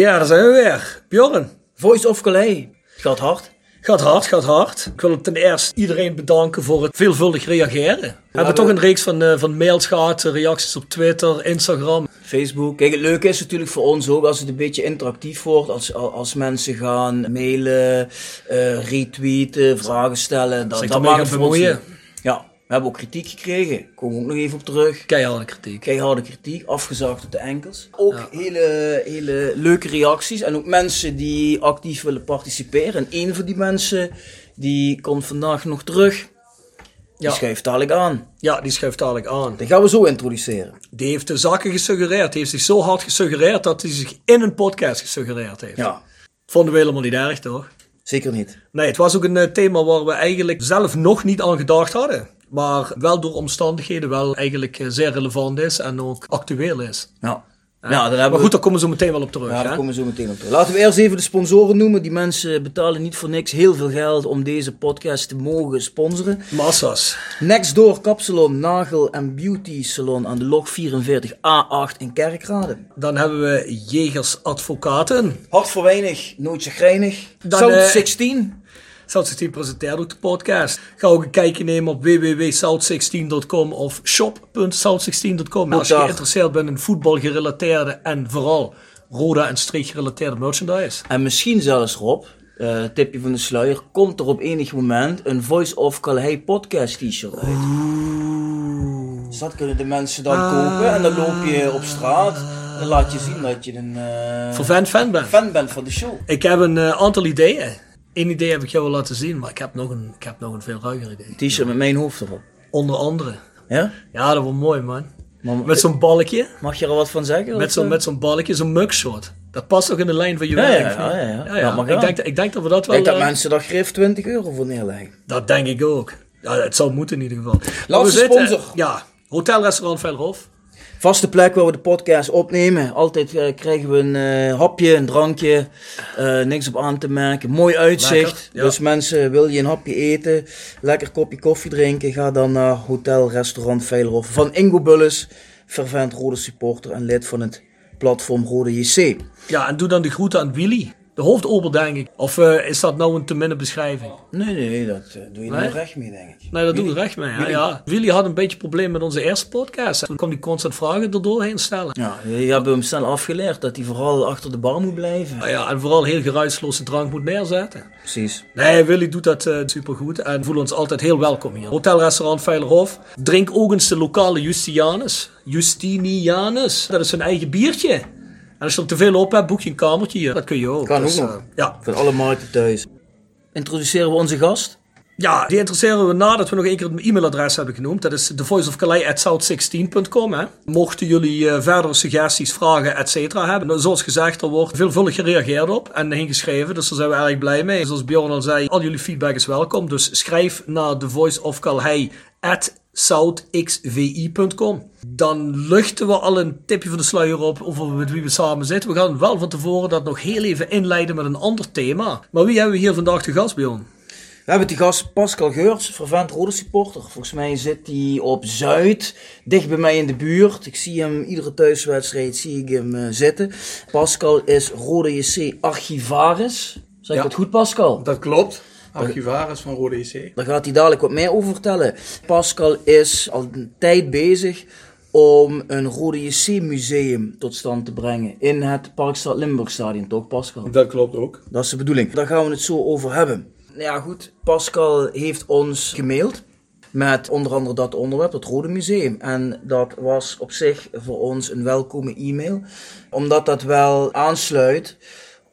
Ja, daar zijn we weer. Bjorn. Voice of Calais. Gaat hard. Gaat hard, gaat hard. Ik wil ten eerste iedereen bedanken voor het veelvuldig reageren. we hebben toch een reeks van, eh, van mails gehad, eh, reacties op Twitter, Instagram. Facebook. Kijk, het leuke is natuurlijk voor ons ook als het een beetje interactief wordt. Als, als mensen gaan mailen, eh, retweeten, vragen stellen. Dan ermee maakt het voor ons. Ja, we hebben ook kritiek gekregen. Komen we ook nog even op terug. Keiharde kritiek. Keiharde kritiek, afgezakt op de enkels. Ook hele, hele leuke reacties. En ook mensen die actief willen participeren. En één van die mensen, die komt vandaag nog terug. Die Ja. schuift dadelijk aan. Ja, die schuift dadelijk aan. Die gaan we zo introduceren. Die heeft de zakken gesuggereerd. Die heeft zich zo hard gesuggereerd dat hij zich in een podcast gesuggereerd heeft. Ja, Vonden we helemaal niet erg, toch? zeker niet. Nee, het was ook een eh, thema waar we eigenlijk zelf nog niet aan gedacht hadden. Maar wel door omstandigheden wel eigenlijk eh, zeer relevant is en ook actueel is. Ja. Ja. Ja, dan hebben maar we- goed, daar komen we zo meteen wel op terug. Ja, hè? daar komen we zo meteen op terug. Laten we eerst even de sponsoren noemen. Die mensen betalen niet voor niks heel veel geld om deze podcast te mogen sponsoren. Massa's. Nextdoor Kapsalon, Nagel en Beauty Salon aan de log 44A8 in Kerkrade. Dan hebben we Jegers Advocaten. Hart voor weinig, nooit chagrijnig. Dan, South eh, 16. South16 presenteert ook de podcast. Ga ook een kijkje nemen op www.south16.com of shop.south16.com. Als je geïnteresseerd bent in voetbalgerelateerde en vooral Roda en streek gerelateerde merchandise. En misschien zelfs Rob, eh, tipje van de sluier, komt er op enig moment een Voice of Calais podcast t-shirt uit. Dus dat kunnen de mensen dan kopen en dan loop je op straat. Dan laat je zien dat je een eh, fan fan bent. fan bent van de show. Ik heb een eh, aantal ideeën. Eén idee heb ik jou al laten zien, maar ik heb nog een, ik heb nog een veel ruiger idee. T-shirt met mijn hoofd erop. Onder andere. Ja? Ja, dat wordt mooi man. Maar, Met zo'n balkje. mag je er wat van zeggen? Met zo'n eh? met zo'n balkje, zo'n mugshot. Dat past ook in de lijn van je Ja, werk. ja, ja, ja, ja. ja, Dat mag ik, wel. denk, ik denk dat we dat wel... Ik denk dat eh, mensen daar grif 20 euro voor neerleggen. Dat denk ik ook. Ja, het zou moeten in ieder geval. Laatste we zitten- sponsor. Ja, Hotelrestaurant Velhof. Vaste plek waar we de podcast opnemen. Altijd eh, krijgen we een eh, hapje, een drankje. eh, niks op aan te merken. Mooi uitzicht. Lekker, ja. Dus mensen, wil je een hapje eten? Lekker kopje koffie drinken? Ga dan naar Hotel Restaurant Veilerhof van Ingo Bulles. Fervent rode supporter en lid van het platform Rode JC. Ja, en doe dan de groeten aan Willy. De hoofdober, denk ik. Of eh, is dat nou een te minne beschrijving? Nee, nee, dat eh, doe je Nee? recht mee, denk ik. Nee, dat doe ik recht mee. hè. Ja. Willy had een beetje probleem met onze eerste podcast. Toen kwam hij constant vragen er doorheen stellen. Ja, je hebt hem snel afgeleerd dat hij vooral achter de bar moet blijven. Nou ja, en vooral heel geruisloze drank moet neerzetten. Precies. Nee, Willy doet dat eh supergoed en we voelen ons altijd heel welkom hier. Hotelrestaurant Veilerhof. Drink ook eens de lokale Justinianus. Justinianus. Dat is zijn eigen biertje. En als je er te veel op hebt, boek je een kamertje hier. Dat kun je ook. Kan Dus, ook nog. eh, ja. Voor alle markten thuis. Introduceren we onze gast. Ja, die interesseren we nadat we nog één keer het e-mailadres hebben genoemd. Dat is thevoiceofcalais.south16.com. hè. Mochten jullie eh, verdere suggesties, vragen, et cetera hebben. Zoals gezegd, er wordt veelvuldig gereageerd op en ingeschreven. Dus daar zijn we erg blij mee. Zoals Bjorn al zei, al jullie feedback is welkom. Dus schrijf naar thevoiceofcalais.southxvi.com. Dan luchten we al een tipje van de sluier op over met wie we samen zitten. We gaan wel van tevoren dat nog heel even inleiden met een ander thema. Maar wie hebben we hier vandaag te gast, Bjorn? We hebben die gast Pascal Geurts, vervent rode supporter. Volgens mij zit hij op Zuid, dicht bij mij in de buurt. Ik zie hem iedere thuiswedstrijd zie ik hem eh, zitten. Pascal is Rode JC archivaris. Zeg ik Ja. dat goed, Pascal? Dat klopt. Archivaris van Rode IC. Daar gaat hij dadelijk wat meer over vertellen. Pascal is al een tijd bezig om een Rode JC museum tot stand te brengen in het Parkstad Limburg stadion, toch Pascal? Dat klopt ook. Dat is de bedoeling. Daar gaan we het zo over hebben. Nou ja, goed. Pascal heeft ons gemaild. Met onder andere dat onderwerp, het Rode Museum. En dat was op zich voor ons een welkome e-mail. Omdat dat wel aansluit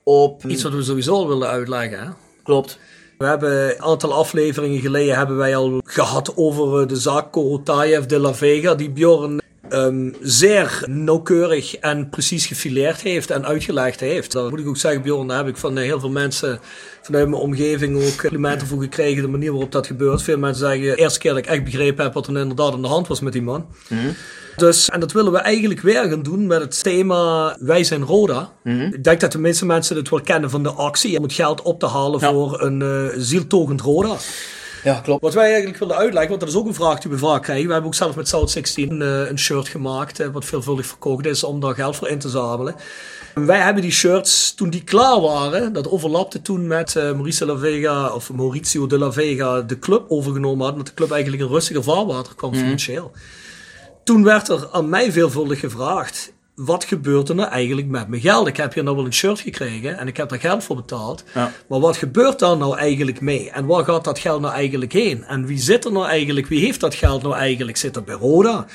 op... Iets wat we sowieso al willen uitleggen. Hè? Klopt. We hebben een aantal afleveringen geleden hebben wij al gehad over eh, de zaak Korotayev de la Vega, die Bjorn ehm, zeer nauwkeurig en precies gefileerd heeft en uitgelegd heeft. Dan moet ik ook zeggen, Bjorn, daar heb ik van eh, heel veel mensen vanuit mijn omgeving ook complimenten voor gekregen, de manier waarop dat gebeurt. Veel mensen zeggen, de eerste keer dat ik echt begrepen heb wat er inderdaad aan de hand was met die man. Dus, en dat willen we eigenlijk weer gaan doen met het thema Wij zijn Roda. Ik denk dat de meeste mensen het wel kennen van de actie om het geld op te halen Ja. voor een eh zieltogend Roda. Ja, klopt. Wat wij eigenlijk willen uitleggen, want dat is ook een vraag die we vaak krijgen. We hebben ook zelf met South 16 uh, een shirt gemaakt, wat veelvuldig verkocht is, om daar geld voor in te zamelen. En wij hebben die shirts, toen die klaar waren, dat overlapte toen met uh, Mauricio de la Vega, of Maurizio de la Vega, de club overgenomen had, dat de club eigenlijk in rustiger vaarwater kwam Mhm. financieel. Toen werd er aan mij veelvuldig gevraagd, wat gebeurt er nou eigenlijk met mijn geld? Ik heb hier nou wel een shirt gekregen en ik heb daar geld voor betaald. Ja. Maar wat gebeurt daar nou eigenlijk mee? En waar gaat dat geld nou eigenlijk heen? En wie zit er nou eigenlijk? Wie heeft dat geld nou eigenlijk? Zit dat bij Roda?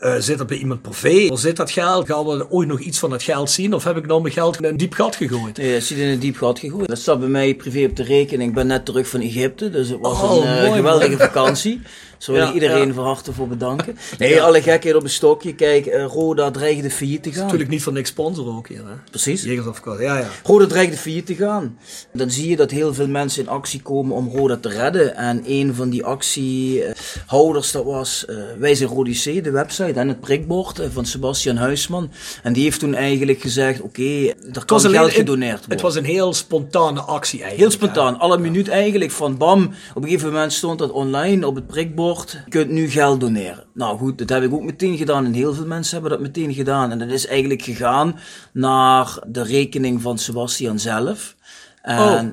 Uh, zit dat bij iemand privé? Waar zit dat geld? Gaan we ooit nog iets van dat geld zien? Of heb ik nou mijn geld in een diep gat gegooid? Nee, het zit in een diep gat gegooid. Dat staat bij mij privé op de rekening. Ik ben net terug van Egypte, dus het was Oh, een uh, mooi, geweldige vakantie. Zo wil Ja, ik iedereen ja. van harte voor bedanken. Nee, alle gekheid op een stokje. Kijk, uh, Roda dreigde failliet te gaan. Natuurlijk niet van niks sponsor ook hier, hè? Precies. Jegersadvocaat, ja, ja. Roda dreigde failliet te gaan. Dan zie je dat heel veel mensen in actie komen om Roda te redden. En een van die actiehouders, dat was uh, Wij zijn Rodicee, de website en het prikbord uh, van Sebastian Huisman. En die heeft toen eigenlijk gezegd, oké, okay, er kan geld alleen, gedoneerd worden. Het was een heel spontane actie eigenlijk. Heel spontaan, alle minuut eigenlijk van bam. Op een gegeven moment stond dat online op het prikbord. Je kunt nu geld doneren. Nou goed, dat heb ik ook meteen gedaan en heel veel mensen hebben dat meteen gedaan. En dat is eigenlijk gegaan naar de rekening van Sebastian zelf. En Oh.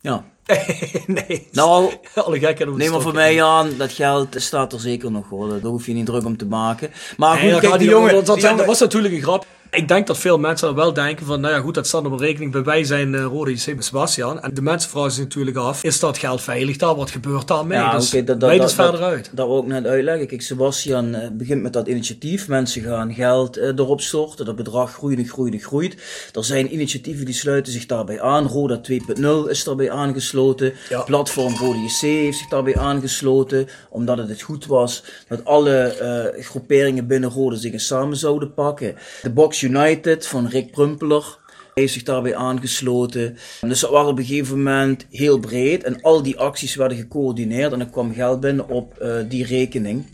ja. nee. Nou, alle gekken neem maar voor mij aan, dat geld staat er zeker nog hoor. Daar hoef je niet druk om te maken. Maar goed, Nee, kijk, die jongen, dat, die jongen- dat was natuurlijk een grap. Ik denk dat veel mensen dan wel denken van, nou ja goed, dat staat op een rekening bij wij zijn uh, Rode JC met Sebastian. En de mensen vragen zich natuurlijk af, is dat geld veilig daar? Wat gebeurt daarmee? Ja, dus oké, dat, dat, dat, verder uit. Dat wil ik net uitleggen. Kijk, Sebastian eh, begint met dat initiatief. Mensen gaan geld eh, erop storten. Dat bedrag groeit en groeit en groeit. Er zijn initiatieven die sluiten zich daarbij aan. Roda 2.0 is daarbij aangesloten. Ja. Platform Rode JC heeft zich daarbij aangesloten. Omdat het het goed was dat alle eh, groeperingen binnen Roda zich eens samen zouden pakken. De Box United van Rick Prumpeler heeft zich daarbij aangesloten. Dus dat was op een gegeven moment heel breed en al die acties werden gecoördineerd en er kwam geld binnen op uh, die rekening.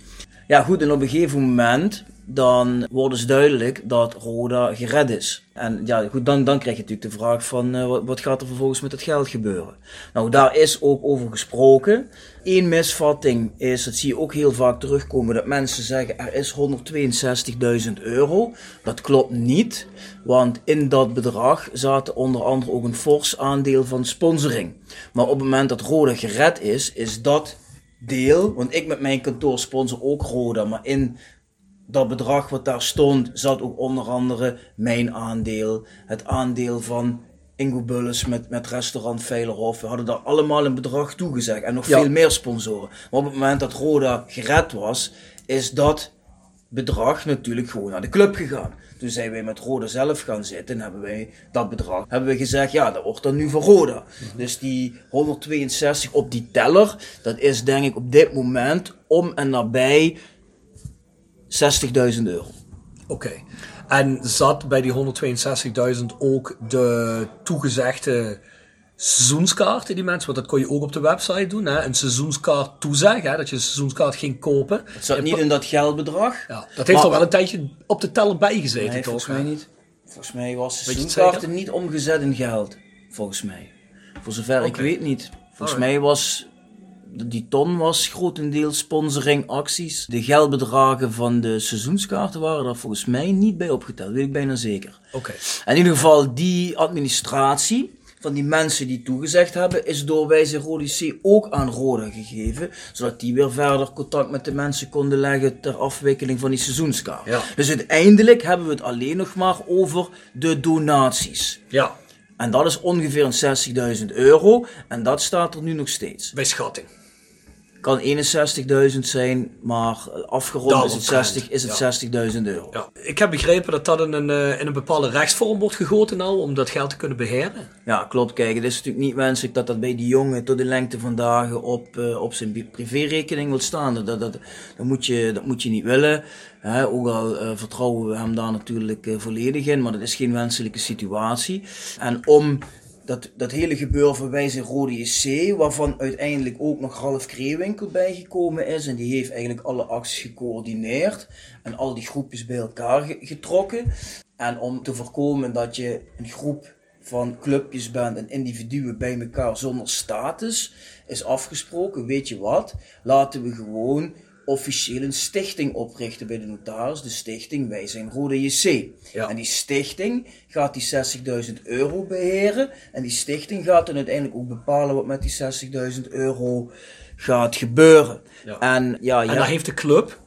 Ja goed, en op een gegeven moment dan wordt dus duidelijk dat Roda gered is. En ja, goed, dan, dan krijg je natuurlijk de vraag van wat, wat, gaat er vervolgens met het geld gebeuren? Nou, daar is ook over gesproken. Eén misvatting is, dat zie je ook heel vaak terugkomen, dat mensen zeggen er is 162.000 euro. Dat klopt niet, want in dat bedrag zaten onder andere ook een fors aandeel van sponsoring. Maar op het moment dat Roda gered is, is dat deel, want ik met mijn kantoor sponsor ook Roda, maar in dat bedrag wat daar stond, zat ook onder andere mijn aandeel, het aandeel van Ingo Bulles met, met restaurant Veilerhof. We hadden daar allemaal een bedrag toegezegd en nog Ja. veel meer sponsoren. Maar op het moment dat Roda gered was, is dat bedrag natuurlijk gewoon naar de club gegaan. Toen zijn wij met Roda zelf gaan zitten en hebben wij dat bedrag, hebben we gezegd, ja, dat wordt dan nu voor Roda. Dus die 162 op die teller, dat is denk ik op dit moment om en nabij 60.000 euro. Oké. En zat bij die 162.000 ook de toegezegde seizoenskaarten die mensen, want dat kon je ook op de website doen, hè? een seizoenskaart toezeggen, hè? dat je een seizoenskaart ging kopen. Het zat niet in dat geldbedrag. Ja, dat heeft al wel een tijdje op de teller bijgezeten, Nee, toch? volgens mij niet. Volgens mij was de seizoenkaarten niet omgezet in geld. Volgens mij. Voor zover ik weet niet. Volgens Alright. mij was die ton was grotendeels sponsoring acties. De geldbedragen van de seizoenskaarten waren daar volgens mij niet bij opgeteld. Weet ik bijna zeker. Oké. In ieder geval die administratie van die mensen die toegezegd hebben, is door Wijze Rode C ook aan Roda gegeven, zodat die weer verder contact met de mensen konden leggen ter afwikkeling van die seizoenskaart. Ja. Dus uiteindelijk hebben we het alleen nog maar over de donaties. Ja, En dat is ongeveer een 60.000 euro en dat staat er nu nog steeds. bij schatting. Kan 61.000 zijn, maar afgerond is het, Daaromtrent, 60, is het ja. 60.000 euro. Ja. Ik heb begrepen dat dat in een, eh, in een bepaalde rechtsvorm wordt gegoten nou, om dat geld te kunnen beheren. Ja, klopt. Kijk, het is natuurlijk niet wenselijk dat dat bij die jongen tot de lengte van dagen op, eh, op zijn privérekening wil staan. Dat, dat, dat, dat, moet, je, dat moet je niet willen. Ook al eh, vertrouwen we hem daar natuurlijk volledig in, maar dat is geen wenselijke situatie. En om dat, dat hele gebeuren van Wijze Rode JC, waarvan uiteindelijk ook nog Ralf Kreewinkel bijgekomen is, en die heeft eigenlijk alle acties gecoördineerd en al die groepjes bij elkaar ge- getrokken. En om te voorkomen dat je een groep van clubjes bent en individuen bij elkaar zonder status, is afgesproken, weet je wat, laten we gewoon officieel een stichting oprichten bij de notaris. De stichting Wij zijn Rode JC. Ja. En die stichting gaat die 60.000 euro beheren. En die stichting gaat dan uiteindelijk ook bepalen wat met die 60.000 euro gaat gebeuren. Ja. En ja, En daar heeft de club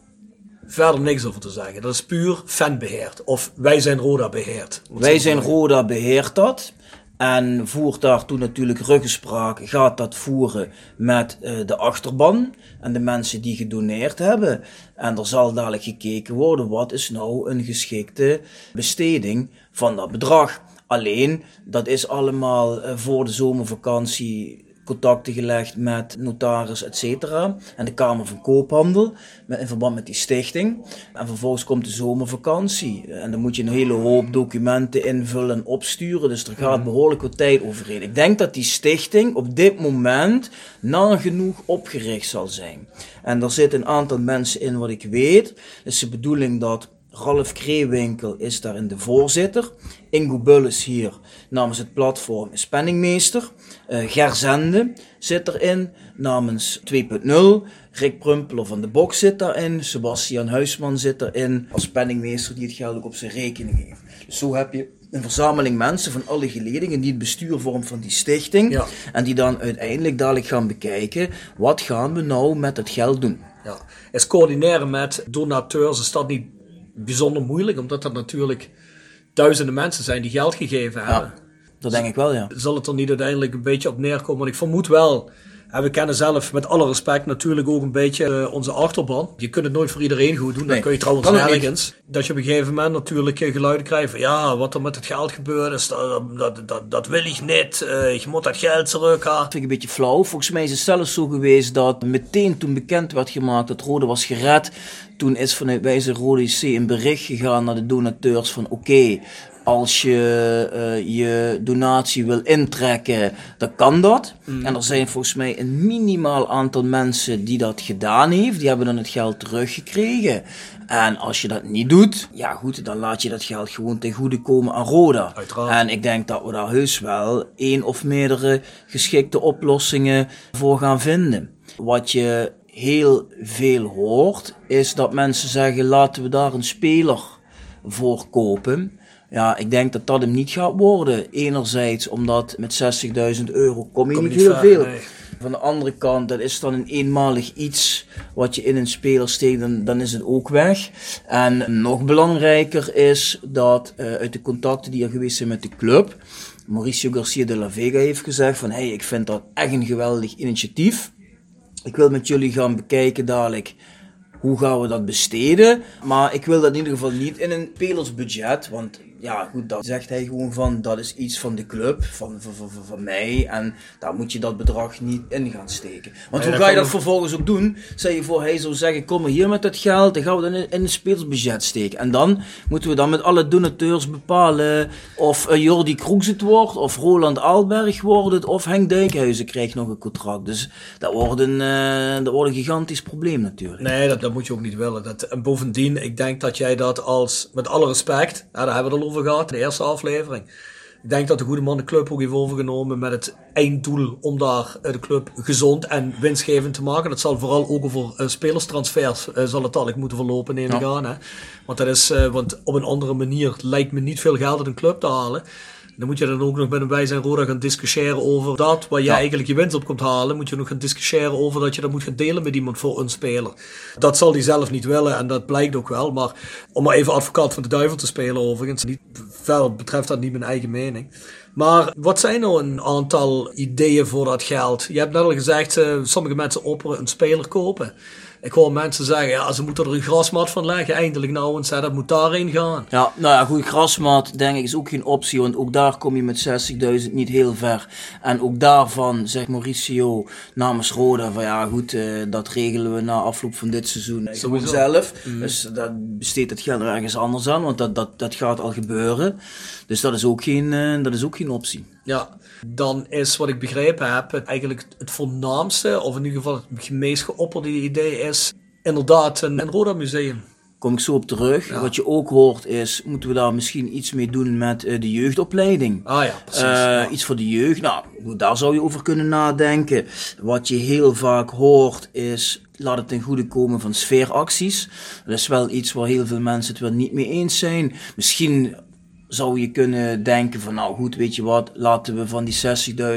verder niks over te zeggen. Dat is puur fanbeheerd. Of wij zijn Roda beheerd. Wij zijn. Roda beheert dat. En voert daartoe natuurlijk ruggespraak. Gaat dat voeren met eh, de achterban en de mensen die gedoneerd hebben. En er zal dadelijk gekeken worden wat is nou een geschikte besteding van dat bedrag. Alleen, dat is allemaal eh, voor de zomervakantie contacten gelegd met notaris, et cetera. En de Kamer van Koophandel, met, in verband met die stichting. En vervolgens komt de zomervakantie. En dan moet je een hele hoop documenten invullen en opsturen. Dus er gaat behoorlijk wat tijd overheen. Ik denk dat die stichting op dit moment nagenoeg opgericht zal zijn. En er zitten een aantal mensen in wat ik weet. Het is de bedoeling dat Ralf Kreewinkel is daarin de voorzitter. Ingo Bulles hier namens het platform is penningmeester. Eh Ger Zende zit erin namens 2.0. Rick Prumpeler van de Box zit daarin. Sebastian Huisman zit erin als penningmeester die het geld ook op zijn rekening heeft. Dus zo heb je een verzameling mensen van alle geledingen die het bestuur vormt van die stichting. Ja. En die dan uiteindelijk dadelijk gaan bekijken, wat gaan we nou met het geld doen? Ja. Is coördineren met donateurs, is dat niet bijzonder moeilijk? Omdat dat natuurlijk duizenden mensen zijn die geld gegeven hebben. Dat denk ik wel, ja. Zal het er niet uiteindelijk een beetje op neerkomen? Want ik vermoed wel... En we kennen zelf met alle respect natuurlijk ook een beetje eh, onze achterban. Je kunt het nooit voor iedereen goed doen. Nee, Dat kun je trouwens nergens. Dat je op een gegeven moment natuurlijk eh, geluiden krijgt van... Ja, wat er met het geld gebeurd is, dat, dat, dat, dat wil ik niet. Eh, je moet dat geld terug Dat vind ik een beetje flauw. Volgens mij is het zelfs zo geweest dat meteen toen bekend werd gemaakt dat Rode was gered, toen is vanuit Wijze Rode IC een bericht gegaan naar de donateurs van oké, als je eh, je donatie wil intrekken, dan kan dat. En er zijn volgens mij een minimaal aantal mensen die dat gedaan heeft. Die hebben dan het geld teruggekregen. En als je dat niet doet, ja goed, dan laat je dat geld gewoon ten goede komen aan Roda. Uiteraard. En ik denk dat we daar heus wel één of meerdere geschikte oplossingen voor gaan vinden. Wat je heel veel hoort, is dat mensen zeggen: laten we daar een speler voor kopen. Ja, ik denk dat dat hem niet gaat worden. Enerzijds omdat met 60.000 euro kom je Kom je niet heel ver, veel. nee. Van de andere kant, dat is dan een eenmalig iets wat je in een speler steekt, dan, dan is het ook weg. En nog belangrijker is dat eh, uit de contacten die er geweest zijn met de club, Mauricio Garcia de la Vega heeft gezegd van, hey, ik vind dat echt een geweldig initiatief. Ik wil met jullie gaan bekijken dadelijk hoe gaan we dat besteden. Maar ik wil dat in ieder geval niet in een spelersbudget. Want ja, goed, dat zegt hij gewoon van dat is iets van de club, van, van, van, van- mij. En daar moet je dat bedrag niet in gaan steken. Want hoe ga je dat vervolgens ook doen? Stel je voor, hij zou zeggen: kom maar hier met dat geld, dan gaan we dat in, een spelersbudget steken. En dan moeten we dan met alle donateurs bepalen of Jordi Kroes het wordt, of Roland Alberg wordt het, of Henk Dijkhuizen krijgt nog een contract. Dus dat wordt een, eh, dat wordt een gigantisch probleem natuurlijk. Nee, dat, dat moet je ook niet willen. Dat, en bovendien, ik denk dat jij dat als, met alle respect, ja, daar hebben we het al over de eerste aflevering. Ik denk dat de goede man de club ook heeft overgenomen met het einddoel om daar eh, de club gezond en winstgevend te maken. Dat zal vooral ook over eh, spelerstransfers eh, zal het dadelijk moeten verlopen, neem ik Ja. aan. Hè? Want, dat is, want op een andere manier lijkt me niet veel geld uit een club te halen. Dan moet je dan ook nog met een Wij zijn Roda gaan discussiëren over dat waar je Ja. eigenlijk je winst op komt halen. Moet je nog gaan discussiëren over dat je dat moet gaan delen met iemand voor een speler. Dat zal hij zelf niet willen en dat blijkt ook wel. Maar om maar even advocaat van de duivel te spelen overigens. Niet, verder betreft dat niet mijn eigen mening. Maar wat zijn nou een aantal ideeën voor dat geld? Je hebt net al gezegd, eh, sommige mensen opperen een speler kopen. Ik hoor mensen zeggen, ja, ze moeten er een grasmat van leggen. Eindelijk nou eens, hè, dat moet daarin gaan. Ja, nou ja, goed, grasmat denk ik is ook geen optie, want ook daar kom je met 60.000 niet heel ver. En ook daarvan zegt Mauricio namens Roda van ja goed, eh, dat regelen we na afloop van dit seizoen Sowieso. zelf. Dus dat besteedt het geld er ergens anders aan, want dat, dat, dat gaat al gebeuren. Dus dat is ook geen, eh, dat is ook geen optie. Ja, dan is wat ik begrepen heb, het eigenlijk het voornaamste, of in ieder geval het meest geopperde idee is inderdaad een, een Roda museum. Kom ik zo op terug. Wat je ook hoort is, moeten we daar misschien iets mee doen met eh, de jeugdopleiding? Ah ja, precies. Eh, ja. Iets voor de jeugd. Nou, daar zou je over kunnen nadenken. Wat je heel vaak hoort is, laat het ten goede komen van sfeeracties. Dat is wel iets waar heel veel mensen het wel niet mee eens zijn. Misschien zou je kunnen denken van, nou goed, weet je wat, laten we van die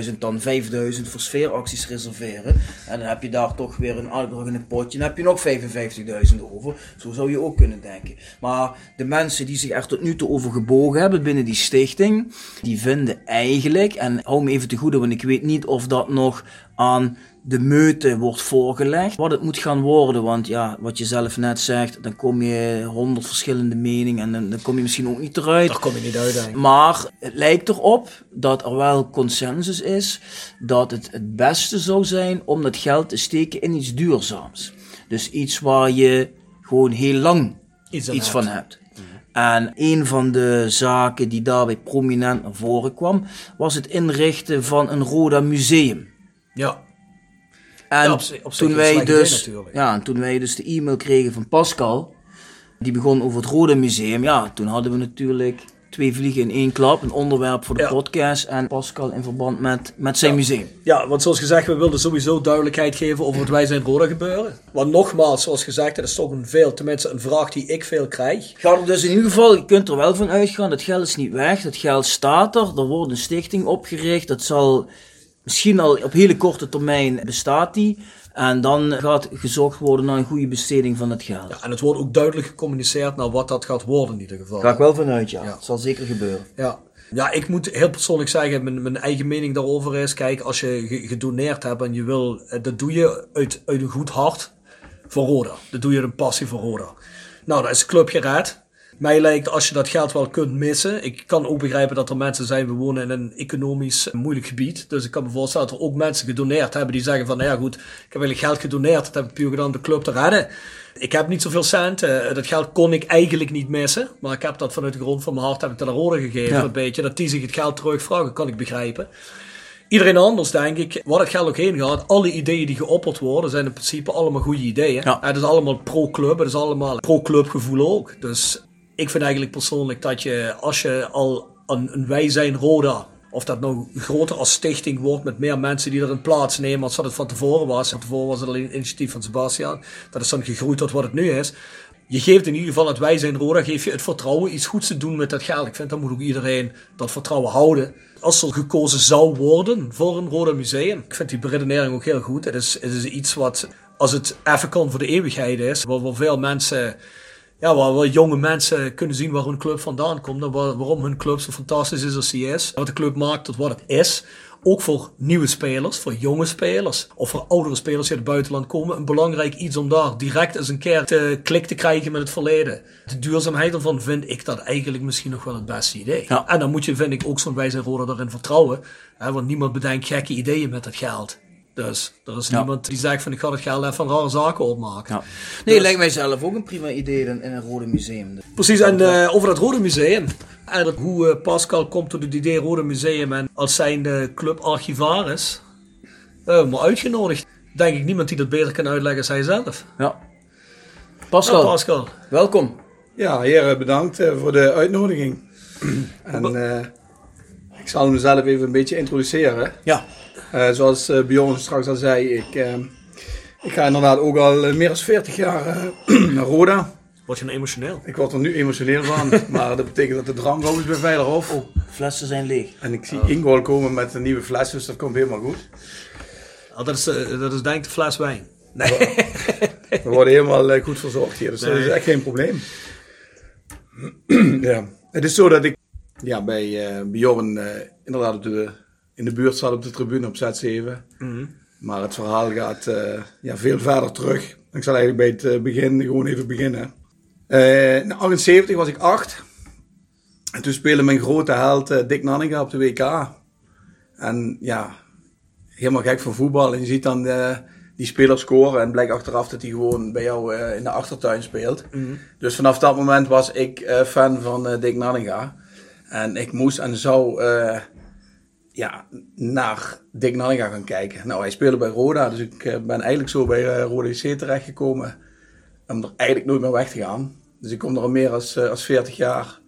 60.000 dan 5.000 voor sfeeracties reserveren. En dan heb je daar toch weer een het potje. Dan heb je nog 55.000 over. Zo zou je ook kunnen denken. Maar de mensen die zich er tot nu toe over gebogen hebben binnen die stichting, die vinden eigenlijk, en hou me even te goede, want ik weet niet of dat nog aan de meute wordt voorgelegd. Wat het moet gaan worden, want ja, wat je zelf net zegt, dan kom je honderd verschillende meningen en dan, dan kom je misschien ook niet eruit. Daar kom je niet uit, ik. Maar het lijkt erop dat er wel consensus is dat het het beste zou zijn om dat geld te steken in iets duurzaams. Dus iets waar je gewoon heel lang Iets van hebt. En een van de zaken die daarbij prominent naar voren kwam, was het inrichten van een Roda museum. Ja. En Ja, op op toen, wij idee dus, natuurlijk. ja, en toen wij dus de e-mail kregen van Pascal, die begon over het Rode Museum, ja, toen hadden we natuurlijk twee vliegen in één klap, een onderwerp voor de Ja. podcast en Pascal in verband met, met zijn museum. Ja, want zoals gezegd, we wilden sowieso duidelijkheid geven over het Wij zijn Roda gebeuren. Want nogmaals, zoals gezegd, dat is toch een veel, tenminste een vraag die ik veel krijg. Gaat er dus in ieder geval, je kunt er wel van uitgaan, dat geld is niet weg, dat geld staat er, er wordt een stichting opgericht, dat zal misschien al op hele korte termijn bestaat die. En dan gaat gezocht worden naar een goede besteding van het geld. Ja, en het wordt ook duidelijk gecommuniceerd naar wat dat gaat worden in ieder geval. Ga ik wel vanuit, ja. Ja. Het zal zeker gebeuren. Ja. ja, ik moet heel persoonlijk zeggen, mijn, mijn eigen mening daarover is, kijk, als je ge- gedoneerd hebt en je wil, eh, dat doe je uit, uit een goed hart voor Roda. Dat doe je uit een passie voor Roda. Nou, dat is de club gered. Mij lijkt als je dat geld wel kunt missen. Ik kan ook begrijpen dat er mensen zijn, we wonen in een economisch moeilijk gebied. Dus ik kan me voorstellen dat er ook mensen gedoneerd hebben die zeggen van, nou ja goed, ik heb eigenlijk geld gedoneerd. Dat heb ik puur gedaan om de club te redden. Ik heb niet zoveel cent. eh, dat geld kon ik eigenlijk niet missen. Maar ik heb dat vanuit de grond van mijn hart heb ik dat aan Roda gegeven. Ja. Een beetje. Dat die zich het geld terugvragen, kan ik begrijpen. Iedereen anders, denk ik, waar het geld ook heen gaat, alle ideeën die geopperd worden, zijn in principe allemaal goede ideeën. Ja. Het is allemaal pro-club, het is allemaal pro-club gevoel ook. Dus ik vind eigenlijk persoonlijk dat je, als je al een, een wij zijn Roda, of dat nou groter als stichting wordt met meer mensen die erin plaatsnemen als dat het van tevoren was. Van tevoren was het alleen een initiatief van Sebastian. Dat is dan gegroeid tot wat het nu is. Je geeft in ieder geval het wij zijn Roda, geef je het vertrouwen iets goeds te doen met dat geld. Ik vind dat moet ook iedereen dat vertrouwen houden. Als er gekozen zou worden voor een Roda museum. Ik vind die beredenering ook heel goed. Het is, het is iets wat, als het even kan voor de eeuwigheid is, waar, veel mensen ja, waar, waar jonge mensen kunnen zien waar hun club vandaan komt. En waar- waarom hun club zo fantastisch is als die is. Wat de club maakt tot wat het is. Ook voor nieuwe spelers, voor jonge spelers. Of voor oudere spelers die uit het buitenland komen. Een belangrijk iets om daar direct eens een keer te klik te krijgen met het verleden. De duurzaamheid ervan vind ik dat eigenlijk misschien nog wel het beste idee. Ja. En dan moet je, vind ik, ook zo'n wijze Roda erin vertrouwen. Hè, want niemand bedenkt gekke ideeën met dat geld. Dus er is Ja. niemand die zegt van ik ga het geld even van rare zaken opmaken. Ja. Nee, lijkt mij zelf ook een prima idee in, in een rode museum. Precies, en eh, over dat Rode Museum. En dat- hoe eh, Pascal komt tot het idee Rode Museum en als zijn eh, club archivaris. Uh, maar uitgenodigd. Denk ik niemand die dat beter kan uitleggen als hij zelf. Ja. Pascal, Pascal. welkom. Ja, heren, bedankt eh, voor de uitnodiging. en eh, ik zal mezelf even een beetje introduceren. Ja. Eh, zoals eh, Bjorn straks al zei, ik, eh, ik ga inderdaad ook al meer dan 40 jaar eh, naar Roda. Word je nou emotioneel? Ik word er nu emotioneel van, maar dat betekent dat de drank ook is bij Veilerhof. Flessen zijn leeg. En ik zie Ingo al komen met een nieuwe fles, dus dat komt helemaal goed. Ah, dat, is, dat is denk ik de fles wijn. Nee. We worden helemaal goed verzorgd hier, dus dat is echt geen probleem. ja. Het is zo dat ik ja, bij eh Bjorn eh, inderdaad op de, in de buurt zat op de tribune op Z7. Maar het verhaal gaat eh, ja, veel verder terug. Ik zal eigenlijk bij het eh, begin gewoon even beginnen. Eh, in 78 was ik acht. En toen speelde mijn grote held eh, Dick Nanninga op de WK. En ja, helemaal gek van voetbal. En je ziet dan die speler scoren en blijkt achteraf dat hij gewoon bij jou in de achtertuin speelt. Dus vanaf dat moment was ik fan van Dick Nanninga. En ik moest en zou ja, naar Dick Nanninga gaan kijken. Nou, hij speelde bij Roda, dus ik eh, ben eigenlijk zo bij eh, Roda JC terechtgekomen. Om er eigenlijk nooit meer weg te gaan. Dus ik kom er al meer als, eh, als 40 jaar.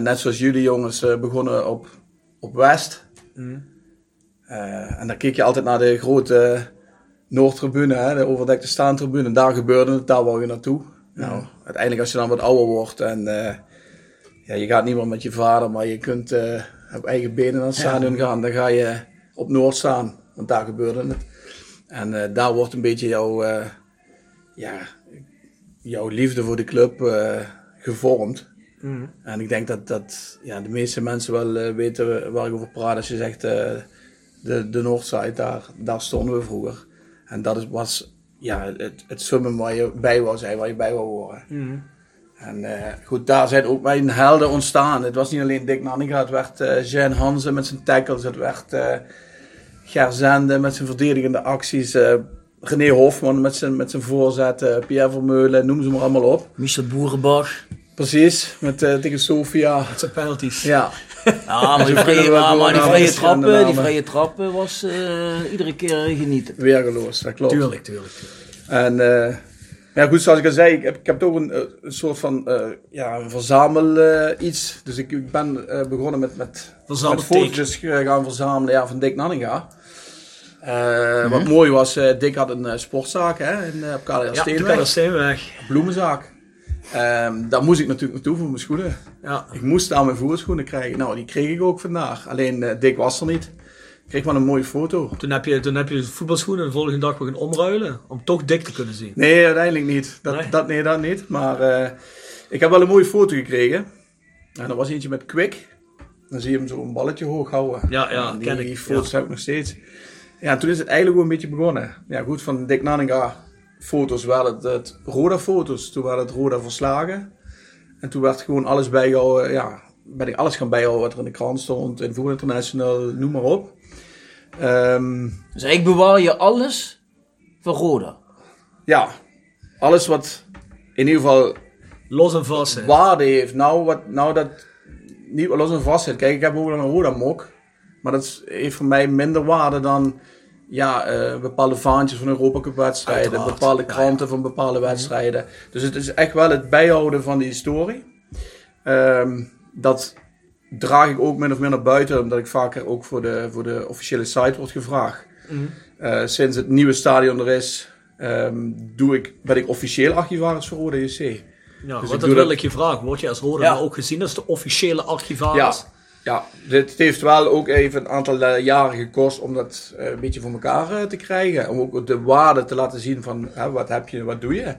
Net zoals jullie jongens begonnen op, op West. Eh, en dan keek je altijd naar de grote Noordtribune, hè, de overdekte staantribune. Daar gebeurde het, daar wou je naartoe. Nou, uiteindelijk als je dan wat ouder wordt en ja, je gaat niet meer met je vader, maar je kunt op eigen benen naar het stadion gaan. Dan ga je op Noord staan, want daar gebeurde het. En eh, daar wordt een beetje jouw, eh, ja, jouw liefde voor de club eh, gevormd. En ik denk dat, dat ja, de meeste mensen wel weten waar ik over praat als je zegt de, de Noordside, daar, daar stonden we vroeger. En dat is, was ja, het, het summum waar je bij wou zijn, waar je bij wou horen. En eh, goed, daar zijn ook mijn helden ontstaan. Het was niet alleen Dick Nanninga, het werd eh Jean Hansen met zijn tackles, het werd eh Ger Zende met zijn verdedigende acties, eh, René Hofman met zijn, met zijn voorzetten, Pierre Vermeulen, noem ze maar allemaal op. Michel Boerenbach. Precies, met tegen Sofia. Dat zijn penalties. Ja, Ja, maar die vrije, ja, maar die vrije met verschillende trappen, die vrije trappen was eh, iedere keer genieten. weergeloos, dat klopt. Tuurlijk, tuurlijk. tuurlijk. En eh, ja, goed, zoals ik al zei, ik heb, ik heb toch een, eh, een soort van eh, ja, een verzamel eh, iets. Dus ik, ik ben begonnen met, met, met foto's gaan verzamelen ja, van Dick Nanninga. Wat mooi was, Dick had een sportzaak hè, in, op KLR Ja, Steenweg, bloemenzaak. Ehm, daar moest ik natuurlijk naartoe voor mijn schoenen. Ja. Ik moest daar mijn voerschoenen krijgen. Nou, die kreeg ik ook vandaag. Alleen Dick was er niet. Kreeg wel een mooie foto. Toen heb je, toen heb je de voetbalschoenen de volgende dag weer gaan omruilen. Om toch dik te kunnen zien. Nee, uiteindelijk niet. Dat, Nee? Dat, nee, dat niet. Maar eh, ik heb wel een mooie foto gekregen. En dat was eentje met Quick. Dan zie je hem zo een balletje hoog houden. Ja, ja, En ken die ik, foto's ja. heb ik nog steeds. Ja, en toen is het eigenlijk gewoon een beetje begonnen. Ja, goed, van Dick Nanninga foto's werden het, het Roda foto's. Toen werd het Roda verslagen. En toen werd gewoon alles bijgehouden. Ja, ben ik alles gaan bijhouden wat er in de krant stond. In Voetbal International, noem maar op. Ehm, Dus eigenlijk bewaar je alles van Roda. ja, alles wat in ieder geval Los en vast. waarde heeft. Nou, wat, nou dat niet los en vast zit. Kijk, ik heb ook wel een Roda mok. Maar dat is- heeft voor mij minder waarde dan ja, eh, bepaalde vaantjes van Europa Cup wedstrijden. Uiteraard. Bepaalde Ja, kranten van bepaalde wedstrijden. Dus het is echt wel het bijhouden van die historie. Ehm, dat draag ik ook min of meer naar buiten. Omdat ik vaker ook voor de, voor de officiële site word gevraagd. Eh, sinds het nieuwe stadion er is, ehm, doe ik, ben ik officieel archivaris voor Roda JC. Ja, Dus want ik dat wil dat- ik je vragen. Word je als Roda Ja. nou ook gezien als de officiële Ja, archivaris? ja, dit heeft wel ook even een aantal eh, jaren gekost om dat eh, een beetje voor elkaar te krijgen. Om ook de waarde te laten zien van hè, wat heb je, wat doe je.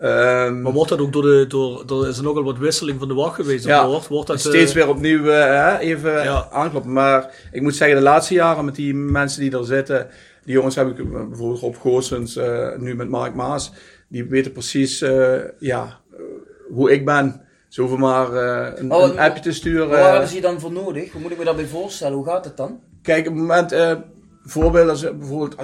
Ehm, Maar wordt dat ook door de, door, door, is er nogal wat wisseling van de wacht geweest? Ja, Wordt, wordt dat, steeds eh, weer opnieuw eh, hè, even Ja. aankloppen. Maar ik moet zeggen, de laatste jaren met die mensen die er zitten, die jongens heb ik eh, bijvoorbeeld Rob Goossens, eh, nu met Mark Maas, die weten precies eh, ja, hoe ik ben. Ze hoeven maar eh, een, Oh, een appje te sturen. Waar hebben ze je dan voor nodig? Hoe moet ik me daarbij voorstellen? Hoe gaat het dan? Kijk, op het moment, eh voorbeeld als bijvoorbeeld